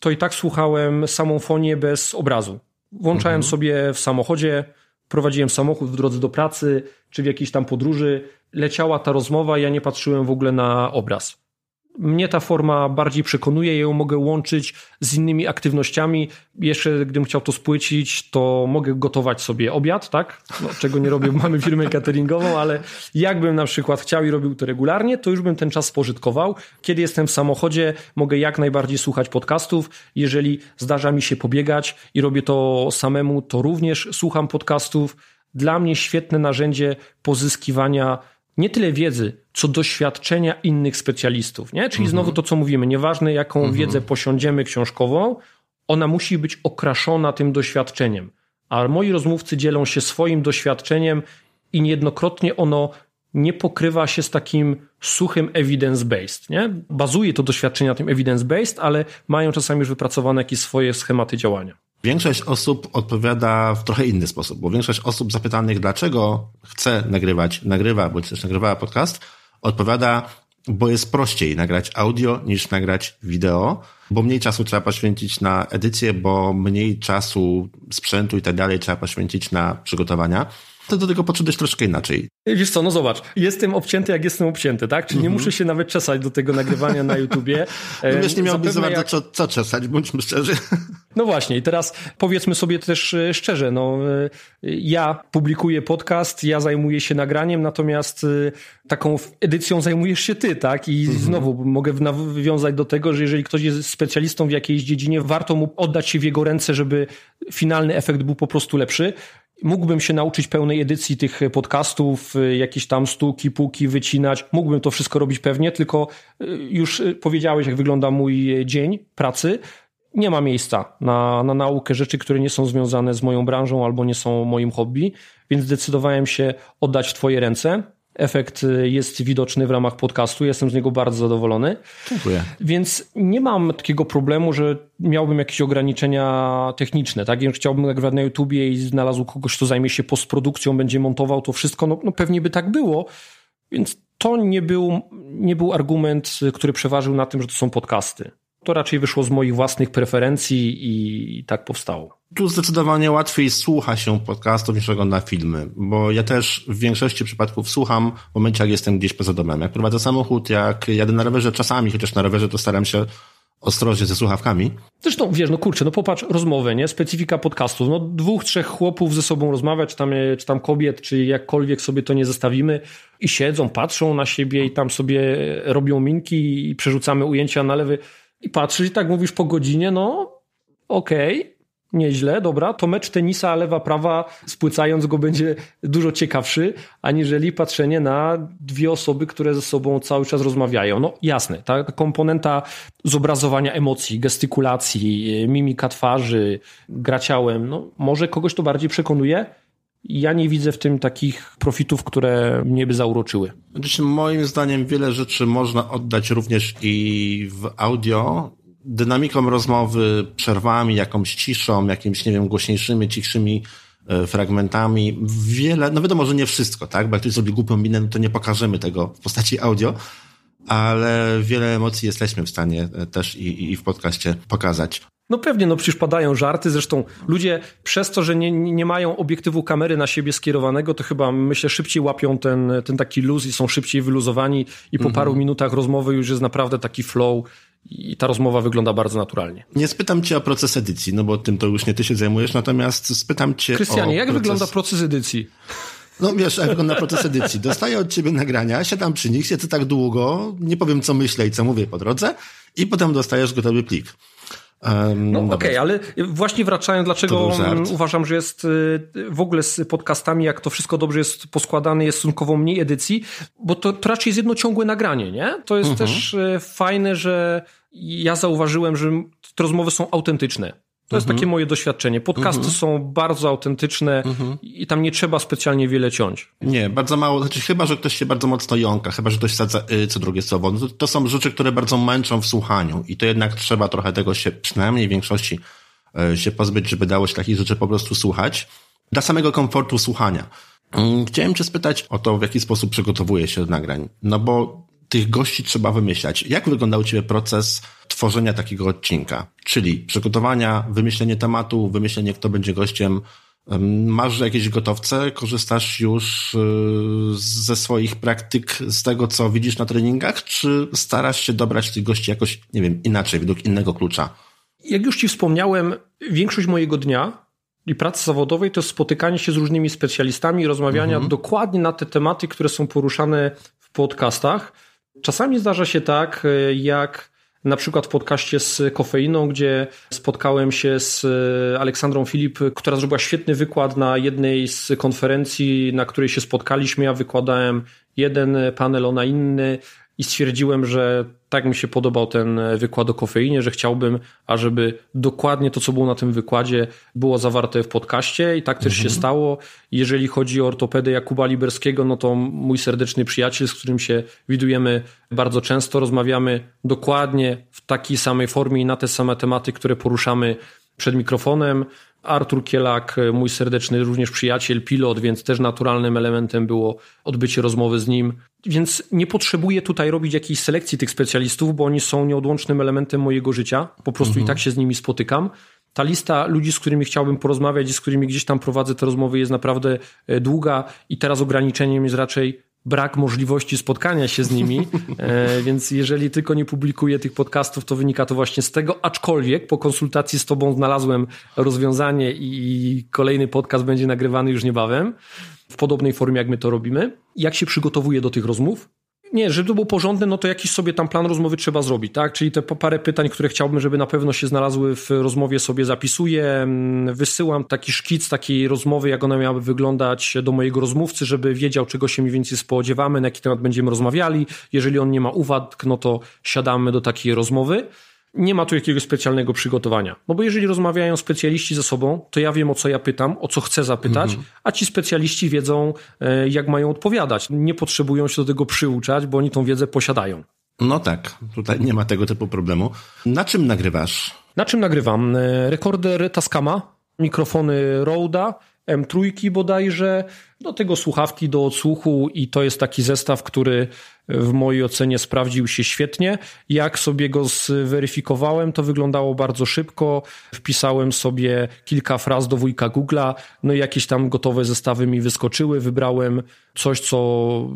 [SPEAKER 2] to i tak słuchałem samą fonię bez obrazu. Włączałem mhm. sobie w samochodzie, prowadziłem samochód w drodze do pracy, czy w jakiejś tam podróży. Leciała ta rozmowa, ja nie patrzyłem w ogóle na obraz. Mnie ta forma bardziej przekonuje, ją mogę łączyć z innymi aktywnościami. Jeszcze gdybym chciał to spłycić, to mogę gotować sobie obiad, tak? No, czego nie robię, mamy firmę cateringową, ale jakbym na przykład chciał i robił to regularnie, to już bym ten czas spożytkował. Kiedy jestem w samochodzie, mogę jak najbardziej słuchać podcastów. Jeżeli zdarza mi się pobiegać i robię to samemu, to również słucham podcastów. Dla mnie świetne narzędzie pozyskiwania nie tyle wiedzy, co doświadczenia innych specjalistów. Nie? Czyli mhm. znowu to, co mówimy, nieważne jaką mhm. wiedzę posiądziemy książkową, ona musi być okraszona tym doświadczeniem. A moi rozmówcy dzielą się swoim doświadczeniem i niejednokrotnie ono nie pokrywa się z takim suchym evidence-based. Nie? Bazuje to doświadczenie na tym evidence-based, ale mają czasami już wypracowane jakieś swoje schematy działania.
[SPEAKER 1] Większość osób odpowiada w trochę inny sposób, bo większość osób zapytanych, dlaczego chce nagrywać, nagrywa, bądź też nagrywała podcast, odpowiada, bo jest prościej nagrać audio niż nagrać wideo, bo mniej czasu trzeba poświęcić na edycję, bo mniej czasu, sprzętu i tak dalej trzeba poświęcić na przygotowania to do tego podszedłeś troszkę inaczej.
[SPEAKER 2] Wiesz co, no zobacz, jestem obcięty jak jestem obcięty, tak? Czyli nie mhm. muszę się nawet czesać do tego nagrywania na YouTubie.
[SPEAKER 1] No wiesz, nie miałbym za bardzo jak... co, co czesać, bądźmy szczerzy.
[SPEAKER 2] No właśnie i teraz powiedzmy sobie też e, szczerze, no e, ja publikuję podcast, ja zajmuję się nagraniem, natomiast e, taką edycją zajmujesz się ty, tak? I mhm. znowu mogę nawiązać do tego, że jeżeli ktoś jest specjalistą w jakiejś dziedzinie, warto mu oddać się w jego ręce, żeby finalny efekt był po prostu lepszy. Mógłbym się nauczyć pełnej edycji tych podcastów, y, jakieś tam stuki, puki wycinać. Mógłbym to wszystko robić pewnie, tylko y, już y, powiedziałeś, jak wygląda mój dzień pracy. Nie ma miejsca na, na naukę rzeczy, które nie są związane z moją branżą albo nie są moim hobby, więc zdecydowałem się oddać w Twoje ręce. Efekt y, jest widoczny w ramach podcastu. Jestem z niego bardzo zadowolony.
[SPEAKER 1] Dziękuję.
[SPEAKER 2] Więc nie mam takiego problemu, że miałbym jakieś ograniczenia techniczne. Tak? Jeżeli chciałbym nagrywać na YouTubie i znalazł kogoś, kto zajmie się postprodukcją, będzie montował to wszystko, no, no pewnie by tak było. Więc to nie był, nie był argument, który przeważył na tym, że to są podcasty. To raczej wyszło z moich własnych preferencji i tak powstało.
[SPEAKER 1] Tu zdecydowanie łatwiej słucha się podcastów niż ogląda filmy, bo ja też w większości przypadków słucham w momencie, jak jestem gdzieś poza domem. Jak prowadzę samochód, jak jadę na rowerze czasami, chociaż na rowerze to staram się ostrożnie ze słuchawkami.
[SPEAKER 2] Zresztą, wiesz, no kurczę, no popatrz, rozmowę, nie? Specyfika podcastów. No dwóch, trzech chłopów ze sobą rozmawia, czy tam, czy tam kobiet, czy jakkolwiek sobie to nie zestawimy i siedzą, patrzą na siebie i tam sobie robią minki i przerzucamy ujęcia na lewy i patrzysz i tak mówisz po godzinie, no okej, okay, nieźle, dobra, to mecz tenisa lewa-prawa spłycając go będzie dużo ciekawszy, aniżeli patrzenie na dwie osoby, które ze sobą cały czas rozmawiają. No jasne, ta komponenta zobrazowania emocji, gestykulacji, mimika twarzy, gra ciałem, no może kogoś to bardziej przekonuje, ja nie widzę w tym takich profitów, które mnie by zauroczyły.
[SPEAKER 1] Moim zdaniem wiele rzeczy można oddać również i w audio, dynamiką rozmowy, przerwami, jakąś ciszą, jakimiś, nie wiem, głośniejszymi, cichszymi e, fragmentami. Wiele, no wiadomo, że nie wszystko, tak? Bo jak ktoś zrobi głupią minę, no to nie pokażemy tego w postaci audio, ale wiele emocji jesteśmy w stanie e, też i, i w podcaście pokazać.
[SPEAKER 2] No pewnie, no przecież padają żarty, zresztą ludzie przez to, że nie, nie mają obiektywu kamery na siebie skierowanego, to chyba myślę szybciej łapią ten, ten taki luz i są szybciej wyluzowani i po mhm. paru minutach rozmowy już jest naprawdę taki flow i ta rozmowa wygląda bardzo naturalnie.
[SPEAKER 1] Nie spytam cię o proces edycji, no bo tym to już nie ty się zajmujesz, natomiast spytam cię
[SPEAKER 2] Krystianie,
[SPEAKER 1] jak
[SPEAKER 2] proces... wygląda proces edycji?
[SPEAKER 1] No wiesz, jak wygląda proces edycji. Dostaję od ciebie nagrania, siadam przy nich, siedzę tak długo, nie powiem co myślę i co mówię po drodze i potem dostajesz gotowy plik.
[SPEAKER 2] Um, no okej, okay, ale właśnie wracając, dlaczego uważam, że jest y, w ogóle z podcastami, jak to wszystko dobrze jest poskładane, jest stosunkowo mniej edycji, bo to, to raczej jest jedno ciągłe nagranie, nie? To jest uh mhm. -huh. też y, fajne, że ja zauważyłem, że te rozmowy są autentyczne. To jest takie moje doświadczenie. Podcasty mhm. są bardzo autentyczne mhm. i tam nie trzeba specjalnie wiele ciąć.
[SPEAKER 1] Nie, bardzo mało. Znaczy, chyba, że ktoś się bardzo mocno jąka, chyba, że ktoś sadza y, co drugie słowo. No to, to, są rzeczy, które bardzo męczą w słuchaniu i to jednak trzeba trochę tego się, przynajmniej w większości, y, się pozbyć, żeby dało się takich rzeczy po prostu słuchać. Dla samego komfortu słuchania. Mm, chciałem cię spytać o to, w jaki sposób przygotowuje się do nagrań. No bo tych gości trzeba wymyślać. Jak wyglądał u Ciebie proces tworzenia takiego odcinka? Czyli przygotowania, wymyślenie tematu, wymyślenie, kto będzie gościem. Masz jakieś gotowce? Korzystasz już y, ze swoich praktyk, z tego, co widzisz na treningach? Czy starasz się dobrać tych gości jakoś, nie wiem, inaczej, według innego klucza?
[SPEAKER 2] Jak już Ci wspomniałem, większość mojego dnia i pracy zawodowej to jest spotykanie się z różnymi specjalistami, rozmawiania mhm. dokładnie na te tematy, które są poruszane w podcastach. Czasami zdarza się tak, e, jak na przykład w podcaście z kofeiną, gdzie spotkałem się z e, Aleksandrą Filip, która zrobiła świetny wykład na jednej z konferencji, na której się spotkaliśmy. Ja wykładałem jeden panel, ona inny i stwierdziłem, że tak mi się podobał ten wykład o kofeinie, że chciałbym, ażeby dokładnie to, co było na tym wykładzie, było zawarte w podcaście i tak też mhm. się stało. Jeżeli chodzi o ortopedę Jakuba Liberskiego, no to mój serdeczny przyjaciel, z którym się widujemy bardzo często, rozmawiamy dokładnie w takiej samej formie i na te same tematy, które poruszamy przed mikrofonem. Artur Kielak, mój serdeczny również przyjaciel, pilot, więc też naturalnym elementem było odbycie rozmowy z nim. Więc nie potrzebuję tutaj robić jakiejś selekcji tych specjalistów, bo oni są nieodłącznym elementem mojego życia. Po prostu mhm. i tak się z nimi spotykam. Ta lista ludzi, z którymi chciałbym porozmawiać i z którymi gdzieś tam prowadzę te rozmowy jest naprawdę e, długa i teraz ograniczeniem jest raczej brak możliwości spotkania się z nimi, e, więc jeżeli tylko nie publikuję tych podcastów, to wynika to właśnie z tego, aczkolwiek po konsultacji z tobą znalazłem rozwiązanie i kolejny podcast będzie nagrywany już niebawem w podobnej formie, jak my to robimy. Jak się przygotowuję do tych rozmów? Nie, żeby to było porządne, no to jakiś sobie tam plan rozmowy trzeba zrobić, tak? Czyli te parę pytań, które chciałbym, żeby na pewno się znalazły w rozmowie, sobie zapisuję. Mm, wysyłam taki szkic takiej rozmowy, jak ona miałaby wyglądać do mojego rozmówcy, żeby wiedział, czego się mniej więcej spodziewamy, na jaki temat będziemy rozmawiali. Jeżeli on nie ma uwag, no to siadamy do takiej rozmowy nie ma tu jakiegoś specjalnego przygotowania. No bo jeżeli rozmawiają specjaliści ze sobą, to ja wiem o co ja pytam, o co chcę zapytać, mhm. a ci specjaliści wiedzą, e, jak mają odpowiadać. Nie potrzebują się do tego przyuczać, bo oni tą wiedzę posiadają.
[SPEAKER 1] No tak, tutaj nie ma tego typu problemu. Na czym nagrywasz?
[SPEAKER 2] Na czym nagrywam? E, rekorder Tascama, mikrofony Roda, M3 bodajże, do tego słuchawki do odsłuchu i to jest taki zestaw, który w mojej ocenie sprawdził się świetnie. Jak sobie go zweryfikowałem, to wyglądało bardzo szybko. Wpisałem sobie kilka fraz do wujka Google'a, no i jakieś tam gotowe zestawy mi wyskoczyły. Wybrałem coś, co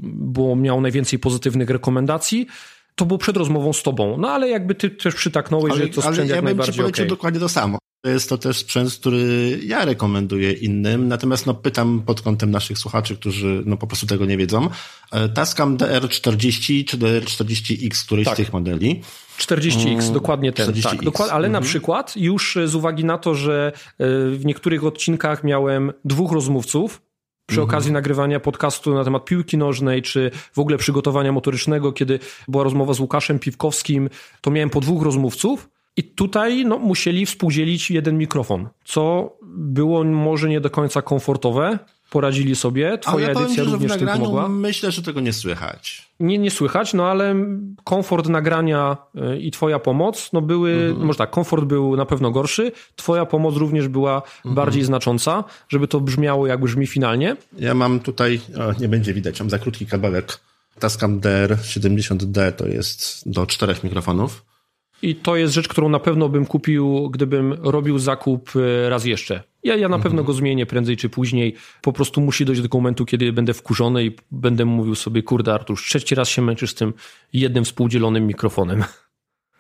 [SPEAKER 2] było, miało najwięcej pozytywnych rekomendacji to było przed rozmową z tobą. No ale jakby ty też przytaknąłeś, ale, że to sprzęt
[SPEAKER 1] ale
[SPEAKER 2] jak
[SPEAKER 1] ja
[SPEAKER 2] najbardziej
[SPEAKER 1] bym ci polecił
[SPEAKER 2] okay.
[SPEAKER 1] dokładnie to samo. Jest to też sprzęt, który ja rekomenduję innym, natomiast no, pytam pod kątem naszych słuchaczy, którzy no, po prostu tego nie wiedzą. E, Tascam DR40 czy DR40X, któryś tak. z tych modeli.
[SPEAKER 2] 40X, mm, dokładnie ten. 40X. Tak, dokład, ale mhm. na przykład już z uwagi na to, że e, w niektórych odcinkach miałem dwóch rozmówców, przy mhm. okazji nagrywania podcastu na temat piłki nożnej, czy w ogóle przygotowania motorycznego, kiedy była rozmowa z Łukaszem Piwkowskim, to miałem po dwóch rozmówców i tutaj no, musieli współdzielić jeden mikrofon, co było może nie do końca komfortowe. Poradzili sobie. Twoja
[SPEAKER 1] ale
[SPEAKER 2] edycja
[SPEAKER 1] powiem,
[SPEAKER 2] również
[SPEAKER 1] że w
[SPEAKER 2] tym pomogła.
[SPEAKER 1] Myślę, że tego nie słychać.
[SPEAKER 2] Nie, nie słychać, no ale komfort nagrania y, i twoja pomoc, no były, mhm. może tak, komfort był na pewno gorszy, twoja pomoc również była mhm. bardziej znacząca, żeby to brzmiało jak brzmi finalnie.
[SPEAKER 1] Ja mam tutaj, o, nie będzie widać, mam za krótki kabelek. Tascam DR70D to jest do czterech mikrofonów.
[SPEAKER 2] I to jest rzecz, którą na pewno bym kupił, gdybym robił zakup e, raz jeszcze. Ja, ja na mhm. pewno go zmienię prędzej czy później. Po prostu musi dojść do momentu, kiedy będę wkurzony i będę mówił sobie, kurde Artur, trzeci raz się męczysz z tym jednym współdzielonym mikrofonem.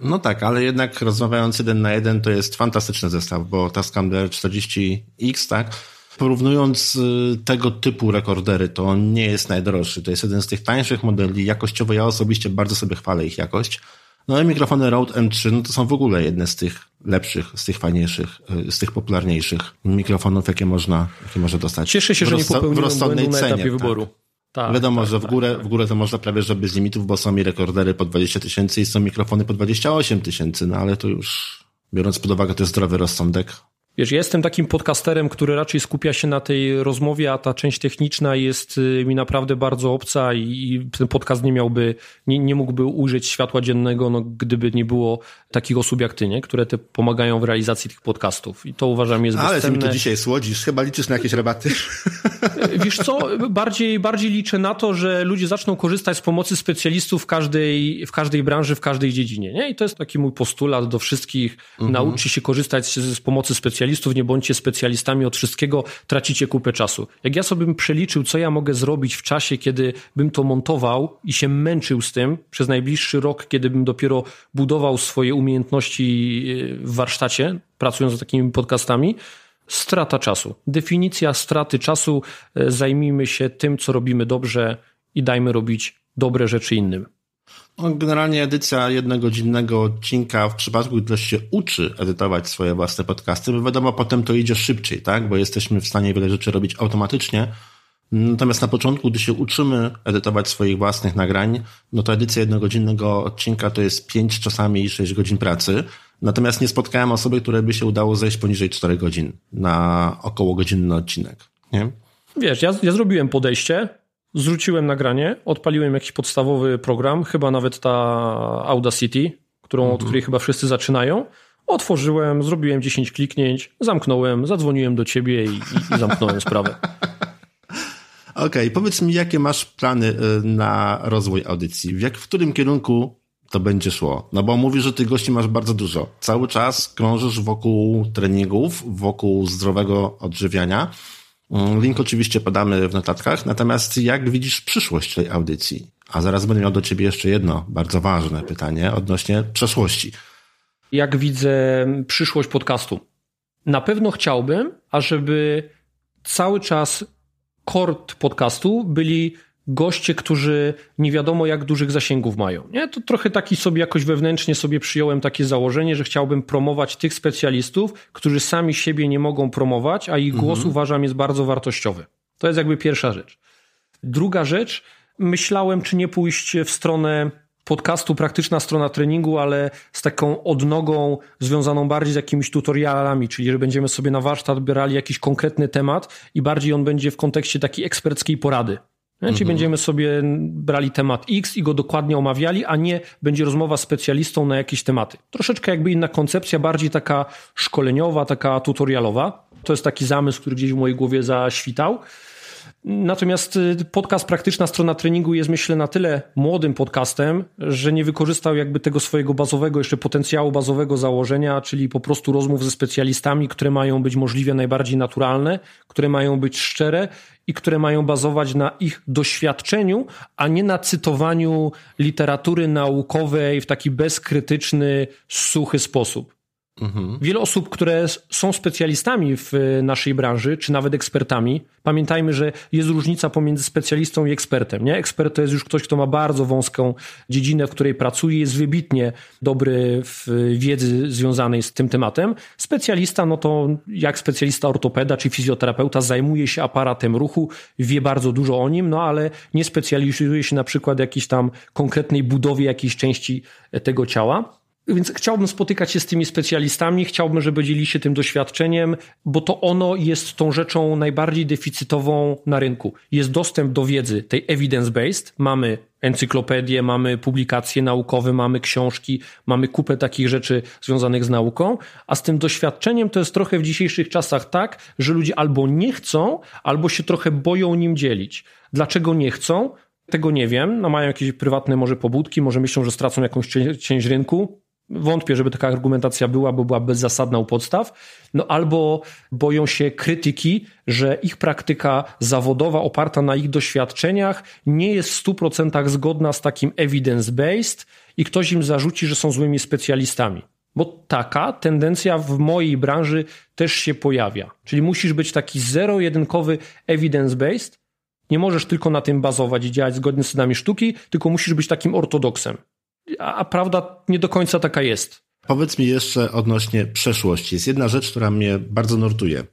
[SPEAKER 1] No tak, ale jednak rozmawiając jeden na jeden to jest fantastyczny zestaw, bo Tascam DR40X, tak, porównując y, tego typu rekordery, to nie jest najdroższy. To jest jeden z tych tańszych modeli. Jakościowo ja osobiście bardzo sobie chwalę ich jakość. No i mikrofony Rode M3, no to są w ogóle jedne z tych lepszych, z tych fajniejszych, y, z tych popularniejszych mikrofonów, jakie można, jakie można dostać.
[SPEAKER 2] Cieszę się, że nie popełniłem błędu na etapie tak. wyboru.
[SPEAKER 1] Tak, Wiadomo, tak, że w górę, tak, w górę to można prawie, że bez limitów, bo są mi rekordery po 20 tysięcy i są mikrofony po 28 tysięcy, no ale to już, biorąc pod uwagę, to jest zdrowy rozsądek.
[SPEAKER 2] Wiesz, ja jestem takim podcasterem, który raczej skupia się na tej rozmowie, a ta część techniczna jest y, mi naprawdę bardzo obca i ten podcast nie miałby, nie, nie mógłby ujrzeć światła dziennego, no, gdyby nie było takich osób jak ty, nie? które te pomagają w realizacji tych podcastów. I to uważam jest
[SPEAKER 1] Ale
[SPEAKER 2] bezcenne.
[SPEAKER 1] Ale ty mi to dzisiaj słodzisz. Chyba liczysz na jakieś rabaty.
[SPEAKER 2] Wiesz co, bardziej, bardziej liczę na to, że ludzie zaczną korzystać z pomocy specjalistów w każdej, w każdej branży, w każdej dziedzinie. Nie? I to jest taki mój postulat do wszystkich. Mhm. Nauczcie się korzystać z, z pomocy specjalistów specjalistów, nie bądźcie specjalistami od wszystkiego, tracicie kupę czasu. Jak ja sobie bym przeliczył, co ja mogę zrobić w czasie, kiedy bym to montował i się męczył z tym przez najbliższy rok, kiedy bym dopiero budował swoje umiejętności e, w warsztacie, pracując z takimi podcastami, strata czasu. Definicja straty czasu. E, zajmijmy się tym, co robimy dobrze i dajmy robić dobre rzeczy innym.
[SPEAKER 1] No, generalnie edycja jednogodzinnego odcinka w przypadku, gdy ktoś się uczy edytować swoje własne podcasty, bo wiadomo, potem to idzie szybciej, tak? Bo jesteśmy w stanie wiele rzeczy robić automatycznie. Natomiast na początku, gdy się uczymy edytować swoich własnych nagrań, no to edycja jednogodzinnego odcinka to jest 5, czasami 6 godzin pracy. Natomiast nie spotkałem osoby, której by się udało zejść poniżej 4 godzin na około godzinny odcinek. Nie?
[SPEAKER 2] Wiesz, ja, ja zrobiłem podejście, zrzuciłem nagranie, odpaliłem jakiś podstawowy program, chyba nawet ta Audacity, którą, mhm. od której chyba wszyscy zaczynają. Otworzyłem, zrobiłem 10 kliknięć, zamknąłem, zadzwoniłem do ciebie i, i zamknąłem sprawę.
[SPEAKER 1] Okej, okay, powiedz mi, jakie masz plany y, na rozwój audycji? W, jak, w którym kierunku to będzie szło? No bo mówisz, że tych gości masz bardzo dużo. Cały czas krążysz wokół treningów, wokół zdrowego odżywiania. Mm, link oczywiście podamy w notatkach, natomiast jak widzisz przyszłość tej audycji? A zaraz będę miał do ciebie jeszcze jedno bardzo ważne pytanie odnośnie przeszłości.
[SPEAKER 2] Jak widzę przyszłość podcastu? Na pewno chciałbym, ażeby cały czas kort podcastu byli goście, którzy nie wiadomo jak dużych zasięgów mają. Nie? To trochę taki sobie jakoś wewnętrznie sobie przyjąłem takie założenie, że chciałbym promować tych specjalistów, którzy sami siebie nie mogą promować, a ich głos mhm. uważam jest bardzo wartościowy. To jest jakby pierwsza rzecz. Druga rzecz, myślałem, czy nie pójść w stronę podcastu praktyczna strona treningu, ale z taką odnogą związaną bardziej z jakimiś tutorialami, czyli że będziemy sobie na warsztat brali jakiś konkretny temat i bardziej on będzie w kontekście takiej eksperckiej porady. Czyli mhm. będziemy sobie brali temat X i go dokładnie omawiali, a nie będzie rozmowa z specjalistą na jakieś tematy. Troszeczkę jakby inna koncepcja, bardziej taka szkoleniowa, taka tutorialowa. To jest taki zamysł, który gdzieś w mojej głowie zaświtał. Natomiast y, podcast Praktyczna Strona Treningu jest myślę na tyle młodym podcastem, że nie wykorzystał jakby tego swojego bazowego, jeszcze potencjału bazowego założenia, czyli po prostu rozmów ze specjalistami, które mają być możliwie najbardziej naturalne, które mają być szczere i które mają bazować na ich doświadczeniu, a nie na cytowaniu literatury naukowej w taki bezkrytyczny, suchy sposób. Mhm. Wiele osób, które są specjalistami w naszej branży, czy nawet ekspertami, pamiętajmy, że jest różnica pomiędzy specjalistą i ekspertem. Nie? Ekspert to jest już ktoś, kto ma bardzo wąską dziedzinę, w której pracuje, jest wybitnie dobry w wiedzy związanej z tym tematem. Specjalista, no to jak specjalista ortopeda czy fizjoterapeuta, zajmuje się aparatem ruchu, wie bardzo dużo o nim, no ale nie specjalizuje się na przykład jakiejś tam konkretnej budowie jakiejś części tego ciała. Więc chciałbym spotykać się z tymi specjalistami, chciałbym, żeby dzieli się tym doświadczeniem, bo to ono jest tą rzeczą najbardziej deficytową na rynku. Jest dostęp do wiedzy, tej evidence-based. Mamy encyklopedię, mamy publikacje naukowe, mamy książki, mamy kupę takich rzeczy związanych z nauką, a z tym doświadczeniem to jest trochę w dzisiejszych czasach tak, że ludzie albo nie chcą, albo się trochę boją nim dzielić. Dlaczego nie chcą? Tego nie wiem. No mają jakieś prywatne może pobudki, może myślą, że stracą jakąś część rynku. Wątpię, żeby taka argumentacja była, bo była bezzasadna u podstaw. No albo boją się krytyki, że ich praktyka zawodowa oparta na ich doświadczeniach nie jest w 100% zgodna z takim evidence-based i ktoś im zarzuci, że są złymi specjalistami. Bo taka tendencja w mojej branży też się pojawia. Czyli musisz być taki zero-jedynkowy evidence-based. Nie możesz tylko na tym bazować i działać zgodnie z zasadami sztuki, tylko musisz być takim ortodoksem a, prawda nie do końca taka jest.
[SPEAKER 1] Powiedz mi jeszcze odnośnie przeszłości. Jest jedna rzecz, która mnie bardzo nurtuje.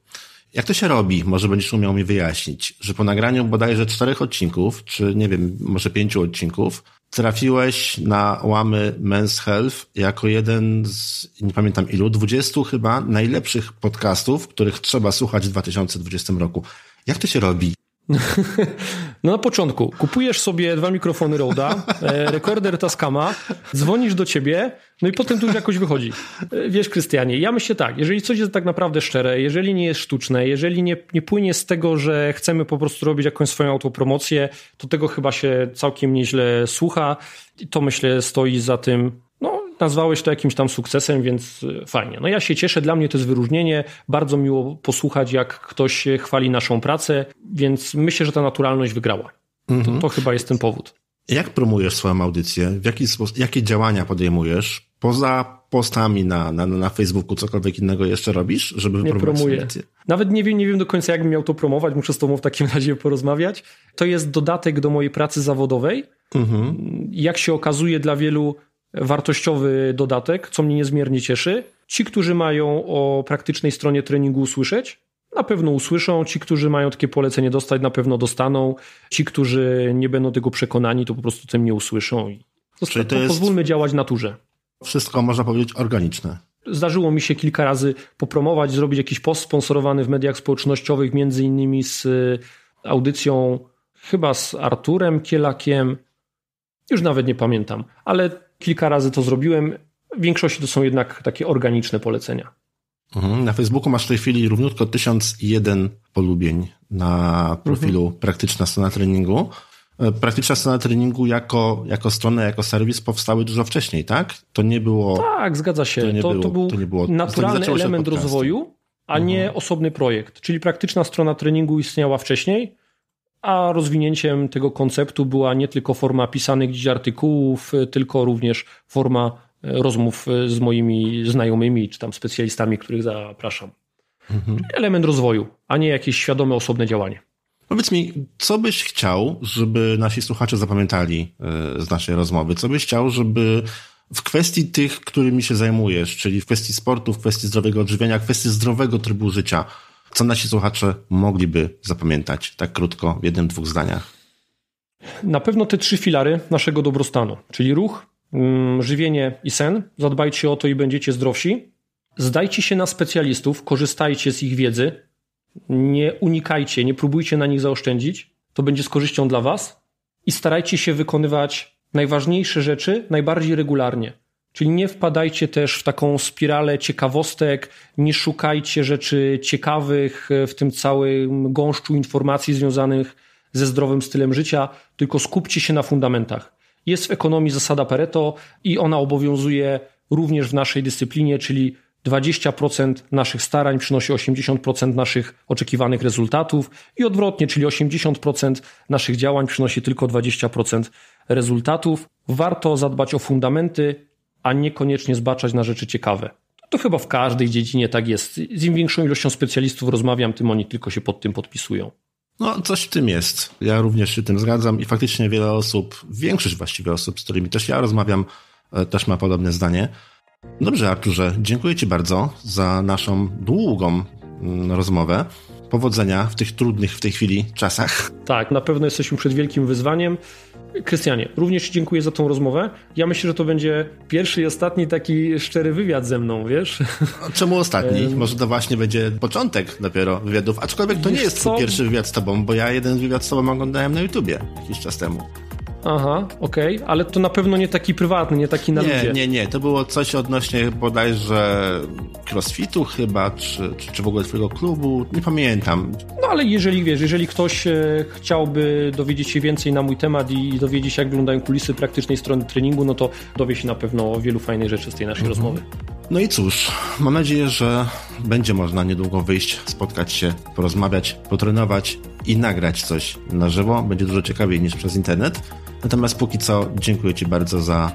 [SPEAKER 1] Jak to się robi? Może będziesz umiał mi wyjaśnić, że po nagraniu bodajże czterech odcinków, czy nie wiem, może pięciu odcinków, trafiłeś na łamy Men's Health jako jeden z, nie pamiętam ilu, dwudziestu chyba najlepszych podcastów, których trzeba słuchać w 2020 roku. Jak to się robi?
[SPEAKER 2] No na początku. Kupujesz sobie dwa mikrofony Roda, e, rekorder Tascama, dzwonisz do ciebie, no i potem tu już jakoś wychodzi. E, wiesz, Krystianie, ja myślę tak, jeżeli coś jest tak naprawdę szczere, jeżeli nie jest sztuczne, jeżeli nie, nie płynie z tego, że chcemy po prostu robić jakąś swoją autopromocję, to tego chyba się całkiem nieźle słucha. I to myślę stoi za tym nazwałeś to jakimś tam sukcesem, więc y, fajnie. No ja się cieszę, dla mnie to jest wyróżnienie. Bardzo miło posłuchać, jak ktoś chwali naszą pracę, więc myślę, że ta naturalność wygrała. Mhm. To, to chyba jest ten powód.
[SPEAKER 1] Jak promujesz swoją audycję? W jaki sposób, jakie działania podejmujesz? Poza postami na, na, na Facebooku, cokolwiek innego jeszcze robisz, żeby
[SPEAKER 2] nie promuję. Nawet nie wiem, nie wiem do końca, jak miał to promować. Muszę z tobą w takim razie porozmawiać. To jest dodatek do mojej pracy zawodowej. Mhm. Jak się okazuje, dla wielu wartościowy dodatek, co mnie niezmiernie cieszy. Ci, którzy mają o praktycznej stronie treningu usłyszeć, na pewno usłyszą. Ci, którzy mają takie polecenie dostać, na pewno dostaną. Ci, którzy nie będą tego przekonani, to po prostu tym nie usłyszą. Czyli to jest... Pozwólmy działać naturze.
[SPEAKER 1] Wszystko można powiedzieć organiczne.
[SPEAKER 2] Zdarzyło mi się kilka razy popromować, zrobić jakiś post sponsorowany w mediach społecznościowych, między innymi z audycją, chyba z Arturem Kielakiem. Już nawet nie pamiętam, ale Kilka razy to zrobiłem. W większości to są jednak takie organiczne polecenia.
[SPEAKER 1] Mhm. Na Facebooku masz w tej chwili równiutko 1001 polubień na profilu mhm. Praktyczna Strona Treningu. E, praktyczna strona treningu jako, jako strona, jako serwis powstały dużo wcześniej, tak? To nie było.
[SPEAKER 2] Tak, zgadza się. To, nie to, było, to był to nie było, naturalny element rozwoju, a mhm. nie osobny projekt. Czyli praktyczna strona treningu istniała wcześniej, a rozwinięciem tego konceptu była nie tylko forma pisanych gdzieś artykułów, tylko również forma e, rozmów e, z moimi znajomymi czy tam specjalistami, których zapraszam. Mhm. Element rozwoju, a nie jakieś świadome, osobne działanie.
[SPEAKER 1] Powiedz mi, co byś chciał, żeby nasi słuchacze zapamiętali e, z naszej rozmowy? Co byś chciał, żeby w kwestii tych, którymi się zajmujesz, czyli w kwestii sportu, w kwestii zdrowego odżywiania, w kwestii zdrowego trybu życia, co nasi słuchacze mogliby zapamiętać tak krótko w jednym, dwóch zdaniach?
[SPEAKER 2] Na pewno te trzy filary naszego dobrostanu, czyli ruch, mm, żywienie i sen. Zadbajcie o to i będziecie zdrowsi. Zdajcie się na specjalistów, korzystajcie z ich wiedzy. Nie unikajcie, nie próbujcie na nich zaoszczędzić. To będzie z korzyścią dla Was. I starajcie się wykonywać najważniejsze rzeczy najbardziej regularnie. Czyli nie wpadajcie też w taką spiralę ciekawostek, nie szukajcie rzeczy ciekawych w tym całym gąszczu informacji związanych ze zdrowym stylem życia, tylko skupcie się na fundamentach. Jest w ekonomii zasada Pareto i ona obowiązuje również w naszej dyscyplinie, czyli 20% naszych starań przynosi 80% naszych oczekiwanych rezultatów i odwrotnie, czyli 80% naszych działań przynosi tylko 20% rezultatów. Warto zadbać o fundamenty, a niekoniecznie zbaczać na rzeczy ciekawe. To chyba w każdej dziedzinie tak jest. Z im większą ilością specjalistów rozmawiam, tym oni tylko się pod tym podpisują.
[SPEAKER 1] No, coś w tym jest. Ja również się tym zgadzam i faktycznie wiele osób, większość właściwie osób, z którymi też ja rozmawiam, e, też ma podobne zdanie. Dobrze, Arturze, dziękuję Ci bardzo za naszą długą mm, rozmowę. Powodzenia w tych trudnych w tej chwili czasach.
[SPEAKER 2] Tak, na pewno jesteśmy przed wielkim wyzwaniem. Krystianie, również dziękuję za tą rozmowę. Ja myślę, że to będzie pierwszy i ostatni taki szczery wywiad ze mną, wiesz?
[SPEAKER 1] Czemu ostatni? Może to właśnie będzie początek dopiero wywiadów, aczkolwiek to nie jest co? pierwszy wywiad z tobą, bo ja jeden wywiad z tobą oglądałem na YouTubie jakiś czas temu.
[SPEAKER 2] Aha, okej, okay. ale to na pewno nie taki prywatny, nie taki na
[SPEAKER 1] nie,
[SPEAKER 2] ludzie.
[SPEAKER 1] Nie, nie, to było coś odnośnie bodajże crossfitu chyba, czy, czy, czy w ogóle twojego klubu, nie pamiętam.
[SPEAKER 2] No ale jeżeli wiesz, jeżeli ktoś e, chciałby dowiedzieć się więcej na mój temat i dowiedzieć się jak wyglądają kulisy praktycznej strony treningu, no to dowie się na pewno o wielu fajnych rzeczy z tej naszej mhm. rozmowy.
[SPEAKER 1] No i cóż, mam nadzieję, że będzie można niedługo wyjść, spotkać się, porozmawiać, potrenować i nagrać coś na żywo. Będzie dużo ciekawiej niż przez internet. Natomiast póki co dziękuję Ci bardzo za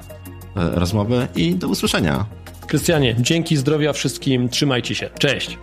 [SPEAKER 1] e, rozmowę i do usłyszenia.
[SPEAKER 2] Krystianie, dzięki zdrowia wszystkim, trzymajcie się. Cześć.